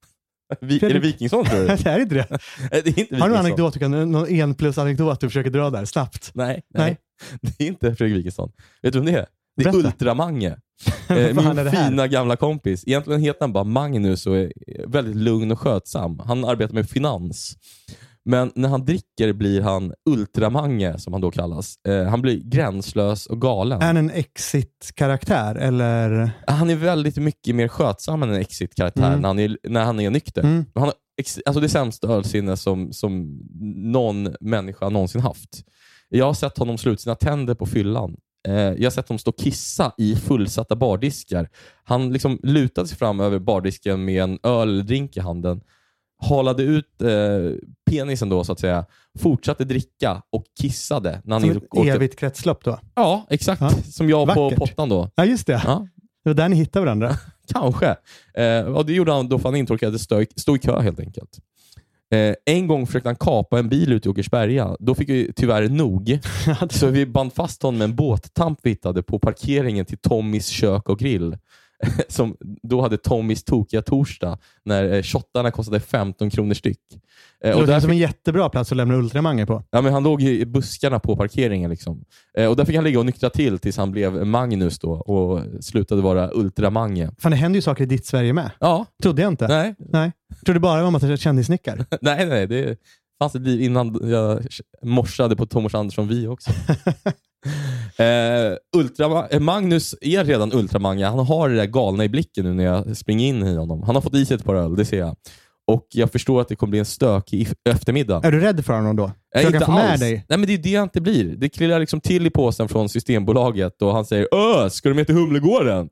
[SPEAKER 2] Vi, är det. Wikingsson tror du?
[SPEAKER 3] det är inte det.
[SPEAKER 2] Det är inte
[SPEAKER 3] Har du någon anekdot, du kan, någon en plus anekdot du försöker dra där snabbt?
[SPEAKER 2] Nej,
[SPEAKER 3] Nej.
[SPEAKER 2] nej, det är inte Fredrik Wikingsson. Vet du vem det är? Det är
[SPEAKER 3] Berätta.
[SPEAKER 2] Ultramange. Eh, min fina gamla kompis. Egentligen heter han bara Magnus och är väldigt lugn och skötsam. Han arbetar med finans. Men när han dricker blir han Ultramange, som han då kallas. Eh, han blir gränslös och galen.
[SPEAKER 3] Är han en exit-karaktär eller?
[SPEAKER 2] Han är väldigt mycket mer skötsam än en Exit-karaktär
[SPEAKER 3] Mm.
[SPEAKER 2] när, han är, när han är nykter.
[SPEAKER 3] Mm.
[SPEAKER 2] Han har alltså det sämsta ölsinne som, som någon människa någonsin haft. Jag har sett honom slå ut sina tänder på fyllan. Eh, jag har sett honom stå och kissa i fullsatta bardiskar. Han liksom lutade sig fram över bardisken med en öl eller drink i handen, halade ut eh, penisen då så att säga, fortsatte dricka och kissade. När han
[SPEAKER 3] Som ett evigt kretslopp då?
[SPEAKER 2] Ja, exakt.
[SPEAKER 3] Ja.
[SPEAKER 2] Som jag på
[SPEAKER 3] Vackert.
[SPEAKER 2] pottan då.
[SPEAKER 3] Ja, just det.
[SPEAKER 2] Ja,
[SPEAKER 3] Det var där ni hittade varandra.
[SPEAKER 2] Kanske. Eh, och det gjorde han då för han inte orkade stå, stå i kö helt enkelt. Eh, en gång försökte han kapa en bil ute i Åkersberga. Då fick vi tyvärr nog. Så vi band fast honom med en båttamp vi hittade på parkeringen till Tommys kök och grill. Som då hade Tommys tokiga torsdag när eh, shottarna kostade 15 kronor styck. Eh,
[SPEAKER 3] Det
[SPEAKER 2] och
[SPEAKER 3] låter
[SPEAKER 2] där
[SPEAKER 3] som
[SPEAKER 2] fick,
[SPEAKER 3] en jättebra plats att lämna Ultramanger på.
[SPEAKER 2] ja, men han låg i buskarna på parkeringen. Liksom. Eh, och där fick han ligga och nyktra till tills han blev Magnus då och slutade vara Ultramange.
[SPEAKER 3] Fan, det händer ju saker i ditt Sverige med.
[SPEAKER 2] Ja,
[SPEAKER 3] Trodde jag inte.
[SPEAKER 2] nej,
[SPEAKER 3] Nej. Trodde bara var att kändisnickar.
[SPEAKER 2] nej, nej. Det fanns ett liv innan jag morsade på Thomas Andersson Vi också. eh, Ultrama- eh, Magnus är redan Ultramange. Han har det där galna i blicken nu när jag springer in i honom. Han har fått i sig ett par öl, det ser jag. Och jag förstår att det kommer bli en stökig if- eftermiddag.
[SPEAKER 3] Är du rädd för honom då?
[SPEAKER 2] Jag
[SPEAKER 3] kan få med dig?
[SPEAKER 2] Nej, men det är det jag inte blir. Det klirrar liksom till i påsen från Systembolaget och han säger Öh, ska du med till Humlegården?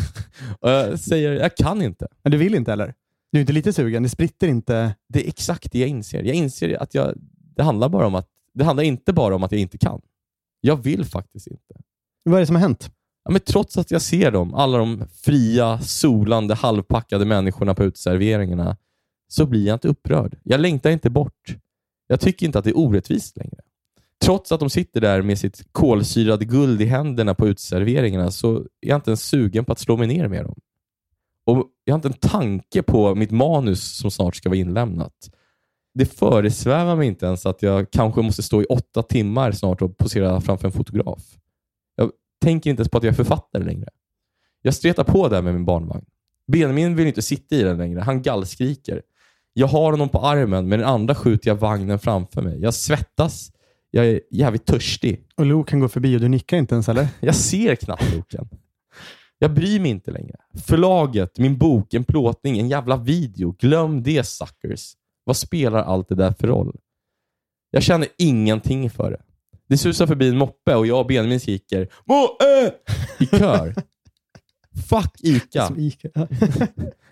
[SPEAKER 2] och jag säger, jag kan inte.
[SPEAKER 3] Men du vill inte eller? Du är inte lite sugen? Det spritter inte?
[SPEAKER 2] Det är exakt det jag inser. Jag inser att jag, det, handlar bara om att, det handlar inte bara om att jag inte kan. Jag vill faktiskt inte.
[SPEAKER 3] Vad är det som har hänt?
[SPEAKER 2] Ja, men trots att jag ser dem, alla de fria, solande, halvpackade människorna på uteserveringarna, så blir jag inte upprörd. Jag längtar inte bort. Jag tycker inte att det är orättvist längre. Trots att de sitter där med sitt kolsyrade guld i händerna på uteserveringarna så är jag inte ens sugen på att slå mig ner med dem. Och Jag har inte en tanke på mitt manus som snart ska vara inlämnat. Det föresvävar mig inte ens att jag kanske måste stå i åtta timmar snart och posera framför en fotograf. Jag tänker inte ens på att jag är författare längre. Jag stretar på där med min barnvagn. Benjamin vill inte sitta i den längre. Han gallskriker. Jag har honom på armen, med den andra skjuter jag vagnen framför mig. Jag svettas. Jag är jävligt törstig.
[SPEAKER 3] Och Lo kan gå förbi och du nickar inte ens eller?
[SPEAKER 2] Jag ser knappt boken. Jag bryr mig inte längre. Förlaget, min bok, en plåtning, en jävla video. Glöm det suckers. Vad spelar allt det där för roll? Jag känner ingenting för det. Det susar förbi en moppe och jag och Benjamin skriker Moe! i kör. Fuck Ica.
[SPEAKER 3] Ica.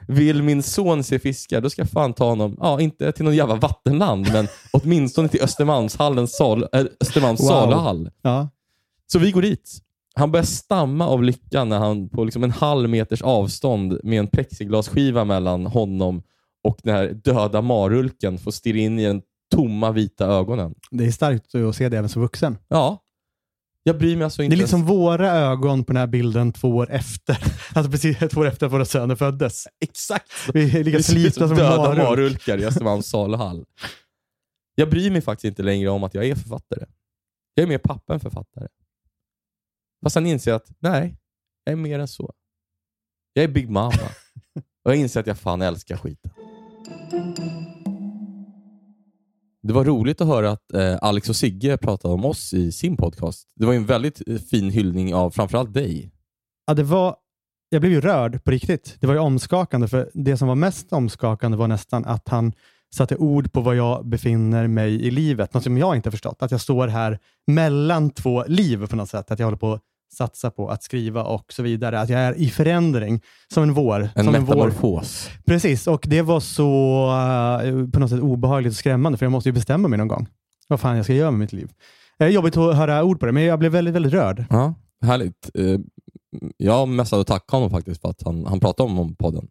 [SPEAKER 2] Vill min son se fiskar, då ska jag fan ta honom, ja inte till någon jävla vattenland, men åtminstone till Östermalmshallens sal, äh, Östermalms
[SPEAKER 3] Wow.
[SPEAKER 2] saluhall.
[SPEAKER 3] ja.
[SPEAKER 2] Så vi går dit. Han börjar stamma av lycka när han på liksom en halv meters avstånd med en plexiglasskiva mellan honom och den här döda marulken får stirra in i den tomma vita ögonen.
[SPEAKER 3] Det är starkt att se det även som vuxen.
[SPEAKER 2] Ja. Jag bryr mig alltså
[SPEAKER 3] Det
[SPEAKER 2] inte
[SPEAKER 3] är liksom våra ögon på den här bilden två år efter. Alltså precis två år efter att våra söner föddes.
[SPEAKER 2] Exakt.
[SPEAKER 3] Vi är lika slitna som
[SPEAKER 2] döda
[SPEAKER 3] marulk.
[SPEAKER 2] marulkar i Östermalms saluhall. Jag bryr mig faktiskt inte längre om att jag är författare. Jag är mer pappa än författare. Fast sen inser att, nej, jag är mer än så. Jag är Big Mama. Och jag inser att jag fan älskar skiten. Det var roligt att höra att eh, Alex och Sigge pratade om oss i sin podcast. Det var ju en väldigt eh, fin hyllning av framförallt dig.
[SPEAKER 3] Ja, det var, jag blev ju rörd på riktigt. Det var ju omskakande, för det som var mest omskakande var nästan att han satte ord på var jag befinner mig i livet. Något som jag inte har förstått. Att jag står här mellan två liv på något sätt. Att jag håller på att satsa på att skriva och så vidare. Att jag är i förändring, som en vår.
[SPEAKER 2] En
[SPEAKER 3] som en vår.
[SPEAKER 2] metamorfos.
[SPEAKER 3] Precis, och det var så eh, på något sätt obehagligt och skrämmande, för jag måste ju bestämma mig någon gång. Vad fan jag ska göra med mitt liv. Det är jobbigt att höra ord på det, men jag blev väldigt, väldigt rörd.
[SPEAKER 2] Ja, härligt. Eh, Jag messade och tackade honom faktiskt för att han, han pratade om, om podden.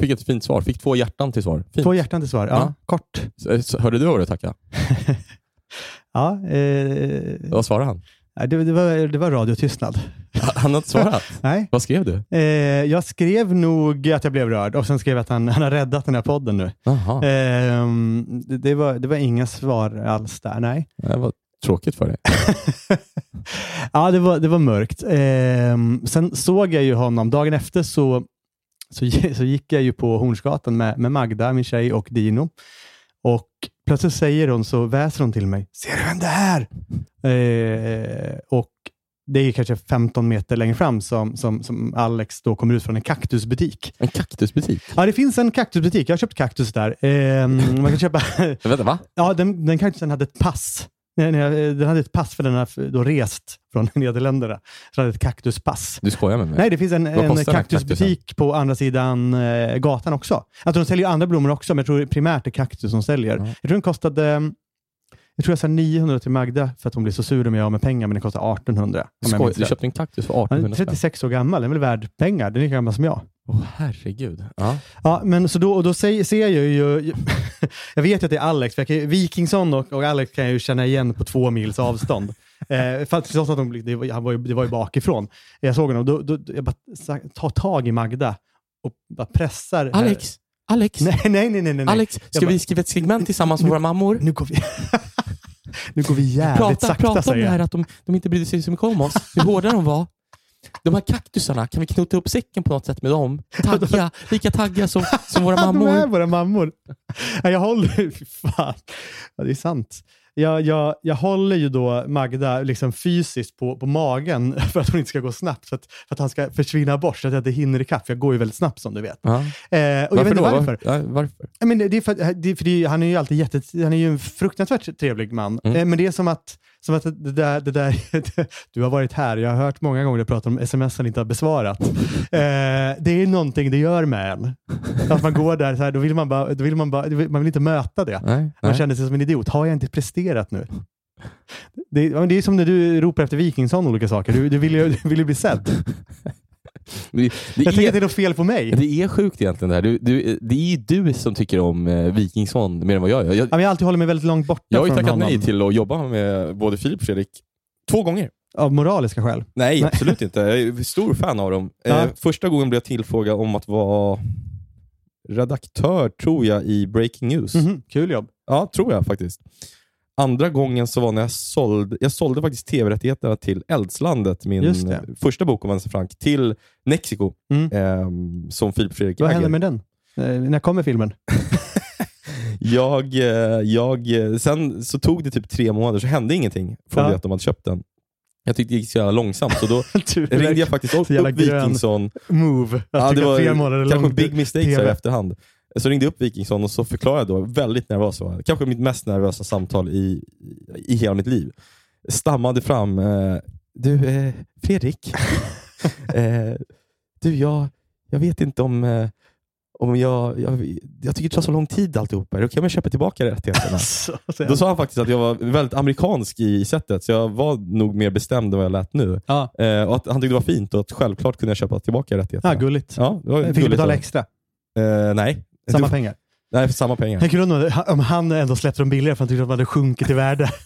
[SPEAKER 2] Fick ett fint svar. Fick två hjärtan till svar. Fint.
[SPEAKER 3] Två hjärtan till svar. Ja,
[SPEAKER 2] Ja.
[SPEAKER 3] kort.
[SPEAKER 2] Så- Hörde du vad du tackade?
[SPEAKER 3] Ja, eh,
[SPEAKER 2] Vad svarade han?
[SPEAKER 3] Nej, det, det, var, det var radiotystnad.
[SPEAKER 2] Han har inte svarat.
[SPEAKER 3] Nej.
[SPEAKER 2] Vad skrev du?
[SPEAKER 3] Eh, jag skrev nog att jag blev rörd och sen skrev jag att han, han har räddat den här podden nu. Eh, det, det, var, det var inga svar alls där, nej.
[SPEAKER 2] det var tråkigt för dig.
[SPEAKER 3] ja, det var, det var mörkt. Eh, sen såg jag ju honom, dagen efter så, så, så gick jag ju på Hornsgatan med, med Magda, min tjej, och Dino. Och plötsligt säger hon, så väser hon till mig, ser du vem det är? Eh, och det är kanske 15 meter längre fram som, som, som Alex då kommer ut från en kaktusbutik.
[SPEAKER 2] En kaktusbutik?
[SPEAKER 3] Ja, det finns en kaktusbutik. Jag har köpt kaktus där. Eh, man kan köpa...
[SPEAKER 2] Vänta, va?
[SPEAKER 3] ja, den, den kaktusen hade ett pass. Nej, nej, Den hade ett pass för den har då rest från Nederländerna. Så den hade ett kaktuspass.
[SPEAKER 2] Du skojar med mig?
[SPEAKER 3] Nej, det finns en, en
[SPEAKER 2] den
[SPEAKER 3] kaktusbutik på andra sidan eh, gatan också. Alltså, de säljer andra blommor också, men jag tror primärt det är kaktus som säljer.
[SPEAKER 2] Ja.
[SPEAKER 3] Jag tror den kostade jag tror jag sa 900 till Magda för att hon blev så sur om jag av med pengar, men den kostar 1800. om jag
[SPEAKER 2] Skoj, du köpte en kaktus för
[SPEAKER 3] Han är
[SPEAKER 2] 1800 spänn?
[SPEAKER 3] 36 år gammal, den är väl värd pengar. Den är lika gammal som jag.
[SPEAKER 2] Åh herregud. Ja.
[SPEAKER 3] Ja, men så då, och då ser, ser jag ju, jag vet ju att det är Alex, för jag kan, ju- Wikingsson och, och Alex kan jag ju känna igen på två mils avstånd. eh, för att, trots att de, det, var, ju, det var ju bakifrån. Jag såg honom, då, då, jag bara tar tag i Magda och bara pressar.
[SPEAKER 2] Alex, Alex,
[SPEAKER 3] Nej, nej, nej, nej. nej.
[SPEAKER 2] Alex, ska
[SPEAKER 3] Jag bara-
[SPEAKER 2] vi skriva ett segment tillsammans med våra mammor?
[SPEAKER 3] Nu går vi, nu går vi jävligt
[SPEAKER 2] Prata,
[SPEAKER 3] sakta,
[SPEAKER 2] prata om
[SPEAKER 3] säger
[SPEAKER 2] det här att de, de inte brydde sig så mycket om oss. Hur hårda de var. De här kaktusarna, kan vi knota upp säcken på något sätt med dem? Tagga, lika tagga som, som våra
[SPEAKER 3] De är
[SPEAKER 2] mammor.
[SPEAKER 3] våra mammor. Ja, jag håller, fan. Ja, det är sant. Jag, jag, jag håller ju då Magda liksom fysiskt på, på magen för att hon inte ska gå snabbt, för att, för att han ska försvinna bort, så att jag inte hinner ikapp, jag går ju väldigt snabbt som du vet.
[SPEAKER 2] Ja.
[SPEAKER 3] Eh, och jag vet
[SPEAKER 2] Varför
[SPEAKER 3] inte
[SPEAKER 2] då?
[SPEAKER 3] varför.
[SPEAKER 2] Ja, varför?
[SPEAKER 3] Ja, men det, det är för, att- det, är för det, är- han är ju alltid jätte, han är ju en fruktansvärt trevlig man.
[SPEAKER 2] Mm.
[SPEAKER 3] Eh, men det är som att, som att det där, det där du har varit här, jag har hört många gånger du pratar om sms han inte har besvarat. Eh, det är någonting det gör med en. Att man går där, så här, då vill man, bara, då vill man, bara, man vill inte möta det.
[SPEAKER 2] Nej,
[SPEAKER 3] Man
[SPEAKER 2] nej.
[SPEAKER 3] känner sig som en idiot. Har jag inte presterat nu? Det, det är som när du ropar efter Wikingsson olika saker. Du, du, vill, ju, du vill ju bli sedd.
[SPEAKER 2] Det, det,
[SPEAKER 3] Jag tänker att
[SPEAKER 2] är,
[SPEAKER 3] det är något fel på mig.
[SPEAKER 2] det är sjukt egentligen det här. Du, du, det är ju du som tycker om eh, Wikingsson mer än vad jag gör. Jag,
[SPEAKER 3] har alltid hållit mig väldigt långt borta
[SPEAKER 2] jag har ju tackat
[SPEAKER 3] honom.
[SPEAKER 2] nej till att jobba med både Filip och Fredrik två gånger.
[SPEAKER 3] Av moraliska skäl.
[SPEAKER 2] Nej,
[SPEAKER 3] Nej.
[SPEAKER 2] absolut inte. Jag är stor fan av dem.
[SPEAKER 3] Ja.
[SPEAKER 2] Eh, första gången blev jag tillfrågad om att vara redaktör, tror jag, i Breaking News.
[SPEAKER 3] Mhm, Kul jobb.
[SPEAKER 2] Ja, tror jag faktiskt. Andra gången så var när jag sålde, jag sålde faktiskt tv-rättigheterna till Eldslandet, min eh, första bok om Vänster Frank, till Mexiko,
[SPEAKER 3] Mm.
[SPEAKER 2] ehm, som Filip Fredrik
[SPEAKER 3] Vad
[SPEAKER 2] äger.
[SPEAKER 3] händer med den? Eh, när kommer filmen?
[SPEAKER 2] Jag, eh, jag, eh, sen så tog det typ tre månader, så hände ingenting från
[SPEAKER 3] Ja.
[SPEAKER 2] det att de hade köpt den. Jag tyckte det gick så jävla långsamt, så då ringde jag faktiskt upp. Wikingsson
[SPEAKER 3] Move. Att
[SPEAKER 2] Ja, det var
[SPEAKER 3] tre månader
[SPEAKER 2] kanske en big mistake så i efterhand. Så ringde jag upp Wikingsson och så förklarade jag då, väldigt nervös var jag. Kanske mitt mest nervösa samtal i, i hela mitt liv. Stammade fram, eh, du eh, Fredrik, eh, du jag, jag vet inte om, eh, om jag, jag, jag tycker det tar så lång tid alltihopa. Då kan jag köpa tillbaka rättigheterna. Då sa han faktiskt att jag var väldigt amerikansk i sättet, så jag var nog mer bestämd än vad jag lät nu.
[SPEAKER 3] ja.
[SPEAKER 2] Eh, och att han tyckte det var fint och att självklart kunde jag köpa tillbaka rättigheterna.
[SPEAKER 3] ah, gulligt.
[SPEAKER 2] Ja, det var
[SPEAKER 3] Fick du betala extra?
[SPEAKER 2] Eh, nej.
[SPEAKER 3] Samma
[SPEAKER 2] Du-
[SPEAKER 3] pengar?
[SPEAKER 2] Nej, för samma pengar.
[SPEAKER 3] Tänker du om- om han ändå släppte dem billigare för han tyckte att de hade sjunkit i värde?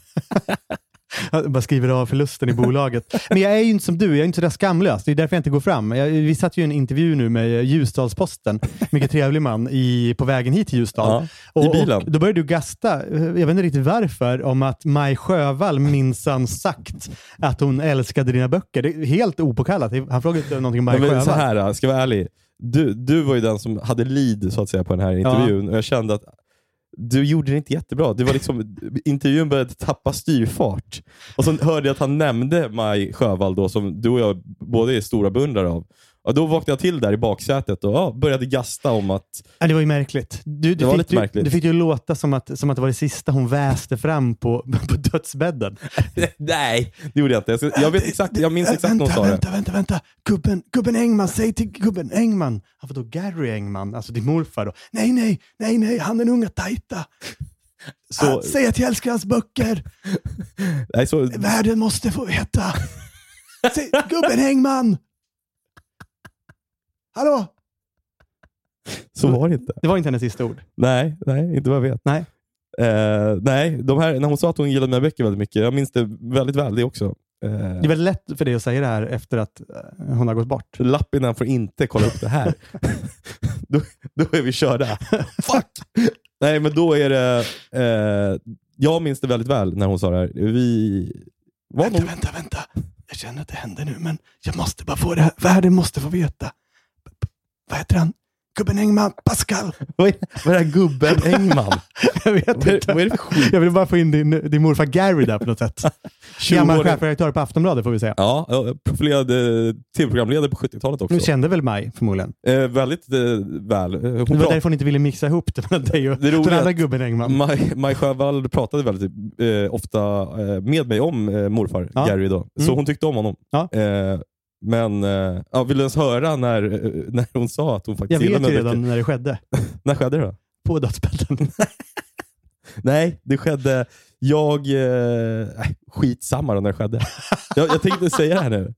[SPEAKER 3] Han bara skriver av förlusten i bolaget. Men jag är ju inte som du, jag är inte sådär skamlös. Det är därför jag inte går fram. Jag, vi satt ju i en intervju nu med Ljusdalsposten, mycket trevlig man, i, på vägen hit till Ljusdal.
[SPEAKER 2] Ja, i bilen.
[SPEAKER 3] Och då började du gasta, jag vet inte riktigt varför, om att Maj Sjövall minsann sagt att hon älskade dina böcker. Det är helt opåkallat. Han frågade inte någonting om Maj
[SPEAKER 2] men så
[SPEAKER 3] Sjövall.
[SPEAKER 2] här, ska jag vara ärlig. Du, du var ju den som hade lead så att säga, på den här intervjun och jag kände att du gjorde det inte jättebra. Det var liksom, intervjun började tappa styrfart. Och så hörde jag att han nämnde Maj Sjövall, då, som du och jag båda är stora beundrare av. Och då vaknade jag till där i baksätet och ja, började gasta om att
[SPEAKER 3] Ja, det var ju märkligt. Du, du,
[SPEAKER 2] Det var
[SPEAKER 3] fick,
[SPEAKER 2] lite
[SPEAKER 3] du,
[SPEAKER 2] märkligt.
[SPEAKER 3] du fick att låta som att, som att det var det sista hon väste fram på, på dödsbädden.
[SPEAKER 2] Nej, det gjorde jag inte. Jag, vet exakt, jag minns exakt när hon
[SPEAKER 3] vänta,
[SPEAKER 2] sa det.
[SPEAKER 3] vänta, vänta, vänta. Gubben, gubben Engman, säg till gubben Engman. Han var då Gary Engman, alltså din morfar. Då. Nej, nej, nej, nej, han den unga tajta.
[SPEAKER 2] Så-
[SPEAKER 3] Ah, säg att jag älskar hans böcker.
[SPEAKER 2] Nej, så,
[SPEAKER 3] Världen måste få veta. Säg, gubben Engman! Hallå?
[SPEAKER 2] så var det inte.
[SPEAKER 3] Det var inte hennes sista ord.
[SPEAKER 2] Nej, nej, inte vad jag vet.
[SPEAKER 3] Nej.
[SPEAKER 2] Eh, nej, de här, när hon sa att hon gillade mina böcker väldigt mycket, jag minns det väldigt väl det också. Eh,
[SPEAKER 3] Det är väldigt lätt för dig att säga det här efter att eh, hon har gått bort.
[SPEAKER 2] Lappinen får inte kolla upp det här. då, då är vi körda. Fuck! Nej, men då är det... Eh, jag minns det väldigt väl när hon sa det här. Vi... Var
[SPEAKER 3] Vänta,
[SPEAKER 2] nog,
[SPEAKER 3] vänta, vänta. Jag känner att det händer nu, men jag måste bara få det här. Världen måste få veta. Vad heter han? Gubben Engman, Pascal.
[SPEAKER 2] vad, är, vad är det här gubben Engman?
[SPEAKER 3] Jag vet
[SPEAKER 2] vad,
[SPEAKER 3] inte.
[SPEAKER 2] vad är det för skit?
[SPEAKER 3] Jag vill bara få in din, din morfar Gary där på något sätt. Gammal
[SPEAKER 2] 20-åring.
[SPEAKER 3] chefredaktör på Aftonbladet får vi säga.
[SPEAKER 2] Ja, profilerad eh, tv-programledare på 70-talet också.
[SPEAKER 3] Du kände väl mig förmodligen?
[SPEAKER 2] Eh, väldigt eh, väl. Eh, Hon
[SPEAKER 3] Det var
[SPEAKER 2] prat-
[SPEAKER 3] därför hon inte ville mixa ihop det mellan dig och
[SPEAKER 2] Det
[SPEAKER 3] den andra gubben Engman.
[SPEAKER 2] Maj, Maj Sjövall pratade väldigt eh, ofta eh, med mig om morfar
[SPEAKER 3] Ja.
[SPEAKER 2] Gary då. Så
[SPEAKER 3] Mm.
[SPEAKER 2] hon tyckte om honom.
[SPEAKER 3] Ja.
[SPEAKER 2] Men eh, ja, vill du ens höra när, eh, när hon sa att hon
[SPEAKER 3] Jag
[SPEAKER 2] faktiskt
[SPEAKER 3] vet
[SPEAKER 2] gillade
[SPEAKER 3] ju
[SPEAKER 2] mina
[SPEAKER 3] redan
[SPEAKER 2] böcker?
[SPEAKER 3] när det skedde.
[SPEAKER 2] När skedde det då?
[SPEAKER 3] På dödsbädden.
[SPEAKER 2] Nej, det skedde... Jag... Eh, skitsamma då när det skedde. jag, jag tänkte säga det här nu.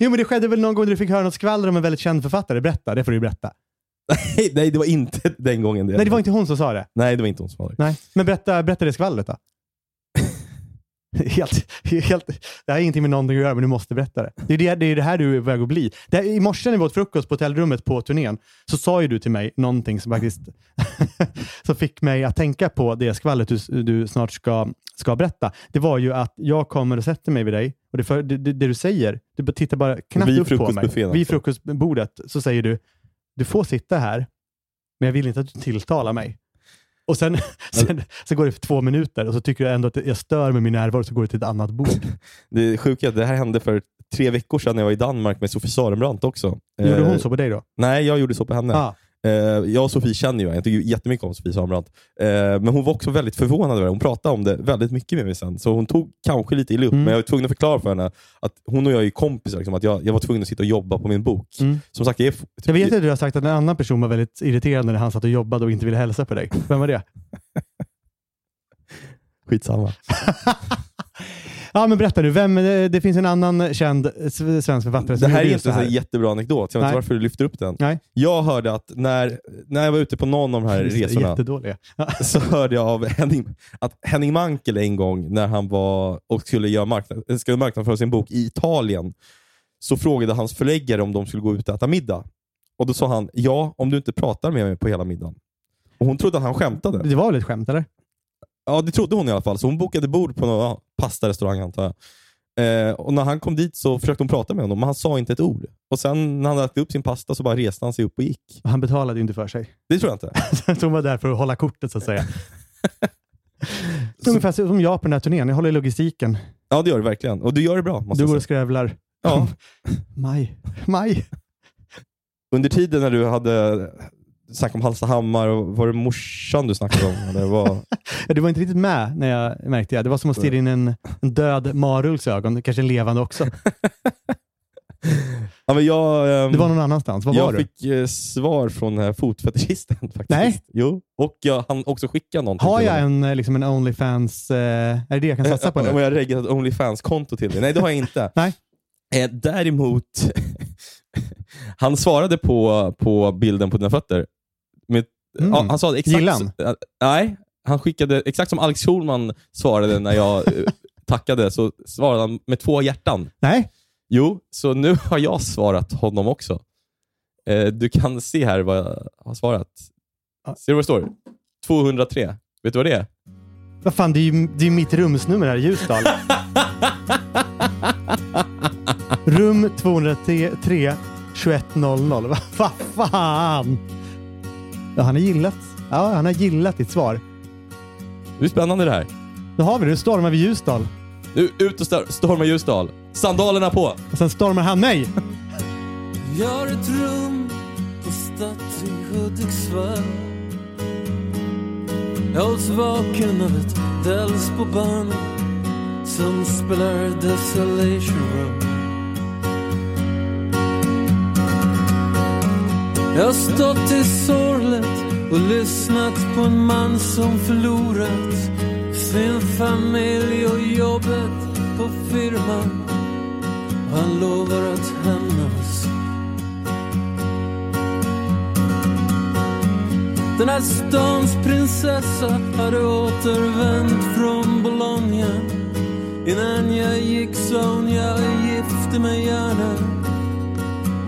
[SPEAKER 3] jo, men det skedde väl någon gång du fick höra något skvaller om en väldigt känd författare. Berätta, det får du ju berätta.
[SPEAKER 2] Nej, nej, det var inte den gången.
[SPEAKER 3] Nej, det var inte hon som sa det.
[SPEAKER 2] Nej, det var inte hon som var det.
[SPEAKER 3] Nej, men berätta, berätta det skvallret då. helt, helt, det har ingenting med någonting att göra, men du måste berätta det. Det är det, det, är det här du är på väg att bli. Det här, I morse när vi åt frukost på hotellrummet på turnén så sa ju du till mig någonting som faktiskt som fick mig att tänka på det skvallret du, du snart ska, ska berätta. Det var ju att jag kommer och sätter mig vid dig och det, för, det, det, det du säger, du tittar bara knappt upp på mig.
[SPEAKER 2] frukostbuffén
[SPEAKER 3] Vid
[SPEAKER 2] alltså.
[SPEAKER 3] frukostbordet så säger du, du får sitta här, men jag vill inte att du tilltalar mig. Och sen, sen så går det för två minuter och så tycker jag ändå att jag stör med min närvaro så går det till ett annat bord.
[SPEAKER 2] Det sjuka, det här hände för tre veckor sedan när jag var i Danmark med Sofie Sarenbrant också.
[SPEAKER 3] Gjorde
[SPEAKER 2] Eh,
[SPEAKER 3] hon så på dig då?
[SPEAKER 2] Nej, jag gjorde så på henne.
[SPEAKER 3] Ah,
[SPEAKER 2] Eh, jag och Sofie känner ju jag tycker jättemycket om Sofie Sarenbrant. Eh, men hon var också väldigt förvånad över det. Hon pratade om det väldigt mycket med mig sen. Så hon tog kanske lite illa upp,
[SPEAKER 3] Mm.
[SPEAKER 2] men jag var tvungen att förklara för henne att hon och jag är kompisar. Liksom, att jag, jag var tvungen att sitta och jobba på min bok.
[SPEAKER 3] Mm.
[SPEAKER 2] Som sagt, jag är...
[SPEAKER 3] jag vet att du har sagt att en annan person var väldigt irriterad när han satt och jobbade och inte ville hälsa på dig. Vem var det?
[SPEAKER 2] Skitsamma.
[SPEAKER 3] Ja, men berätta nu. Vem, det, finns en annan känd svensk författare
[SPEAKER 2] Det här är inte en jättebra anekdot, jag vet inte varför du lyfter upp den.
[SPEAKER 3] Nej.
[SPEAKER 2] Jag hörde att när, när jag var ute på någon av de här resorna, så hörde jag av Henning, att Henning Mankell en gång när han var och skulle, göra marknad, skulle marknadsföra sin bok i Italien, så frågade hans förläggare om de skulle gå ut och äta middag. Och Då sa han, ja, om du inte pratar med mig på hela middagen. Och Hon trodde att han skämtade.
[SPEAKER 3] Det var väl ett skämt, eller?
[SPEAKER 2] Ja, det trodde hon i alla fall. Så hon bokade bord på någon pastarestaurang antar jag. Eh, och när han kom dit så försökte hon prata med honom, men han sa inte ett ord. Och sen när han hade ätit upp sin pasta så bara reste han sig upp och gick.
[SPEAKER 3] Han betalade ju inte för sig.
[SPEAKER 2] Det tror jag inte.
[SPEAKER 3] Så hon var där för att hålla kortet så att säga. Ungefär som jag på den här turnén. Jag håller i logistiken.
[SPEAKER 2] Ja, det gör det verkligen. Och du gör det bra, måste
[SPEAKER 3] Du går och skrävlar.
[SPEAKER 2] Ja.
[SPEAKER 3] Maj. Maj.
[SPEAKER 2] Under tiden när du hade snackat om Hallstahammar, och var det morsan du snackade om? Eller?
[SPEAKER 3] Ja, Du var inte riktigt med när jag märkte det. Det var som att stirra in en, en död marulls ögon. Kanske en levande också.
[SPEAKER 2] Ja, men jag, ehm,
[SPEAKER 3] Det var någon annanstans. Var
[SPEAKER 2] jag
[SPEAKER 3] du?
[SPEAKER 2] fick eh, svar från här fotfetischisten faktiskt.
[SPEAKER 3] Nej.
[SPEAKER 2] Jo, och jag han också skicka någonting
[SPEAKER 3] Har jag en, eh, liksom en Onlyfans... Eh, är det det jag kan satsa på
[SPEAKER 2] Om
[SPEAKER 3] nu?
[SPEAKER 2] jag reggar ett Onlyfans-konto till dig? Nej, det har jag inte.
[SPEAKER 3] Nej.
[SPEAKER 2] Eh, däremot, han svarade på, på bilden på dina fötter med
[SPEAKER 3] Mm.
[SPEAKER 2] Ja, han sa det exakt.
[SPEAKER 3] Gillan?
[SPEAKER 2] så- Nej, han skickade exakt som Alex Schulman svarade när jag eh, tackade, så svarade han med två hjärtan.
[SPEAKER 3] Nej,
[SPEAKER 2] Jo, så nu har jag svarat honom också. Eh, du kan se här vad jag har svarat. Ser du vad det står? 203. Vet du vad det är?
[SPEAKER 3] vad fan, det är ju det är mitt rumsnummer här i Ljusdal. Rum 203 2100. Vad fa- fan? Ja, han har gillat. Ja, han har gillat ditt svar.
[SPEAKER 2] Det är spännande det här.
[SPEAKER 3] Då har vi det. Nu stormar vi Ljusdal.
[SPEAKER 2] Nu ut och sta- storma Ljusdal. Sandalerna på!
[SPEAKER 3] Och sen stormar han mig.
[SPEAKER 4] Jag har ett rum på Stads i Hudiksvall Jag hålls vaken av ett Delsbo-band som spelar Desolation Road Jag har stått i sorlet och lyssnat på en man som förlorat sin familj och jobbet på firman. Han lovar att hämnas. Den här stans prinsessa hade återvänt från Bologna. Innan jag gick sa hon jag gifte mig gärna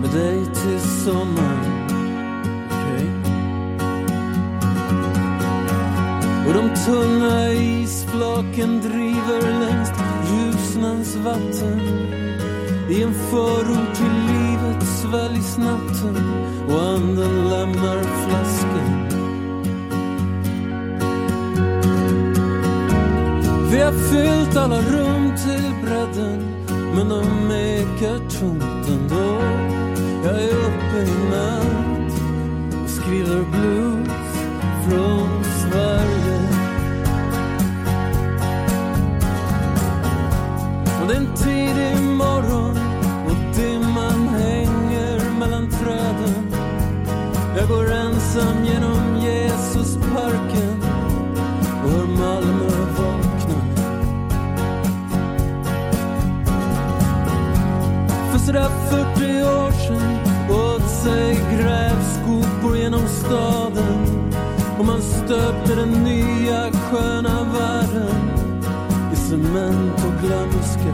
[SPEAKER 4] med dig till sommaren. Och de tunna isflaken driver längs Ljusnans vatten i en förort till livet sväljs natten och anden lämnar flaskan. Vi har fyllt alla rum till bredden men de ekar tomt ändå. Jag är uppe i natt och skriver blues från Sverige. Den nya sköna världen i cement och glömska.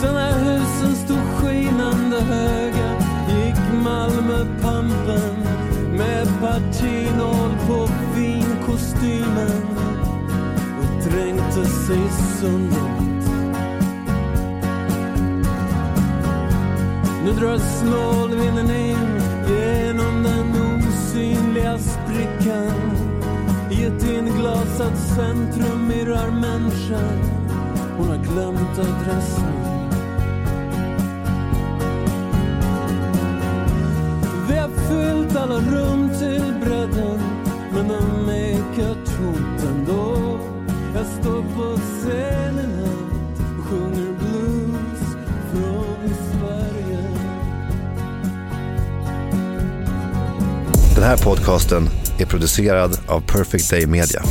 [SPEAKER 4] Sen när husen stod skinande höga gick Malmöpampen med partinål på finkostymen och dränkte sig i sundet. Nu drar snålvinden in centrum irrar människan Hon har glömt adressen. Vi har fyllt alla rum till bredden Men de ekar tomt ändå. Jag står på scenen och sjunger blues från Sverige.
[SPEAKER 5] Den här podcasten är producerad av Perfect Day Media.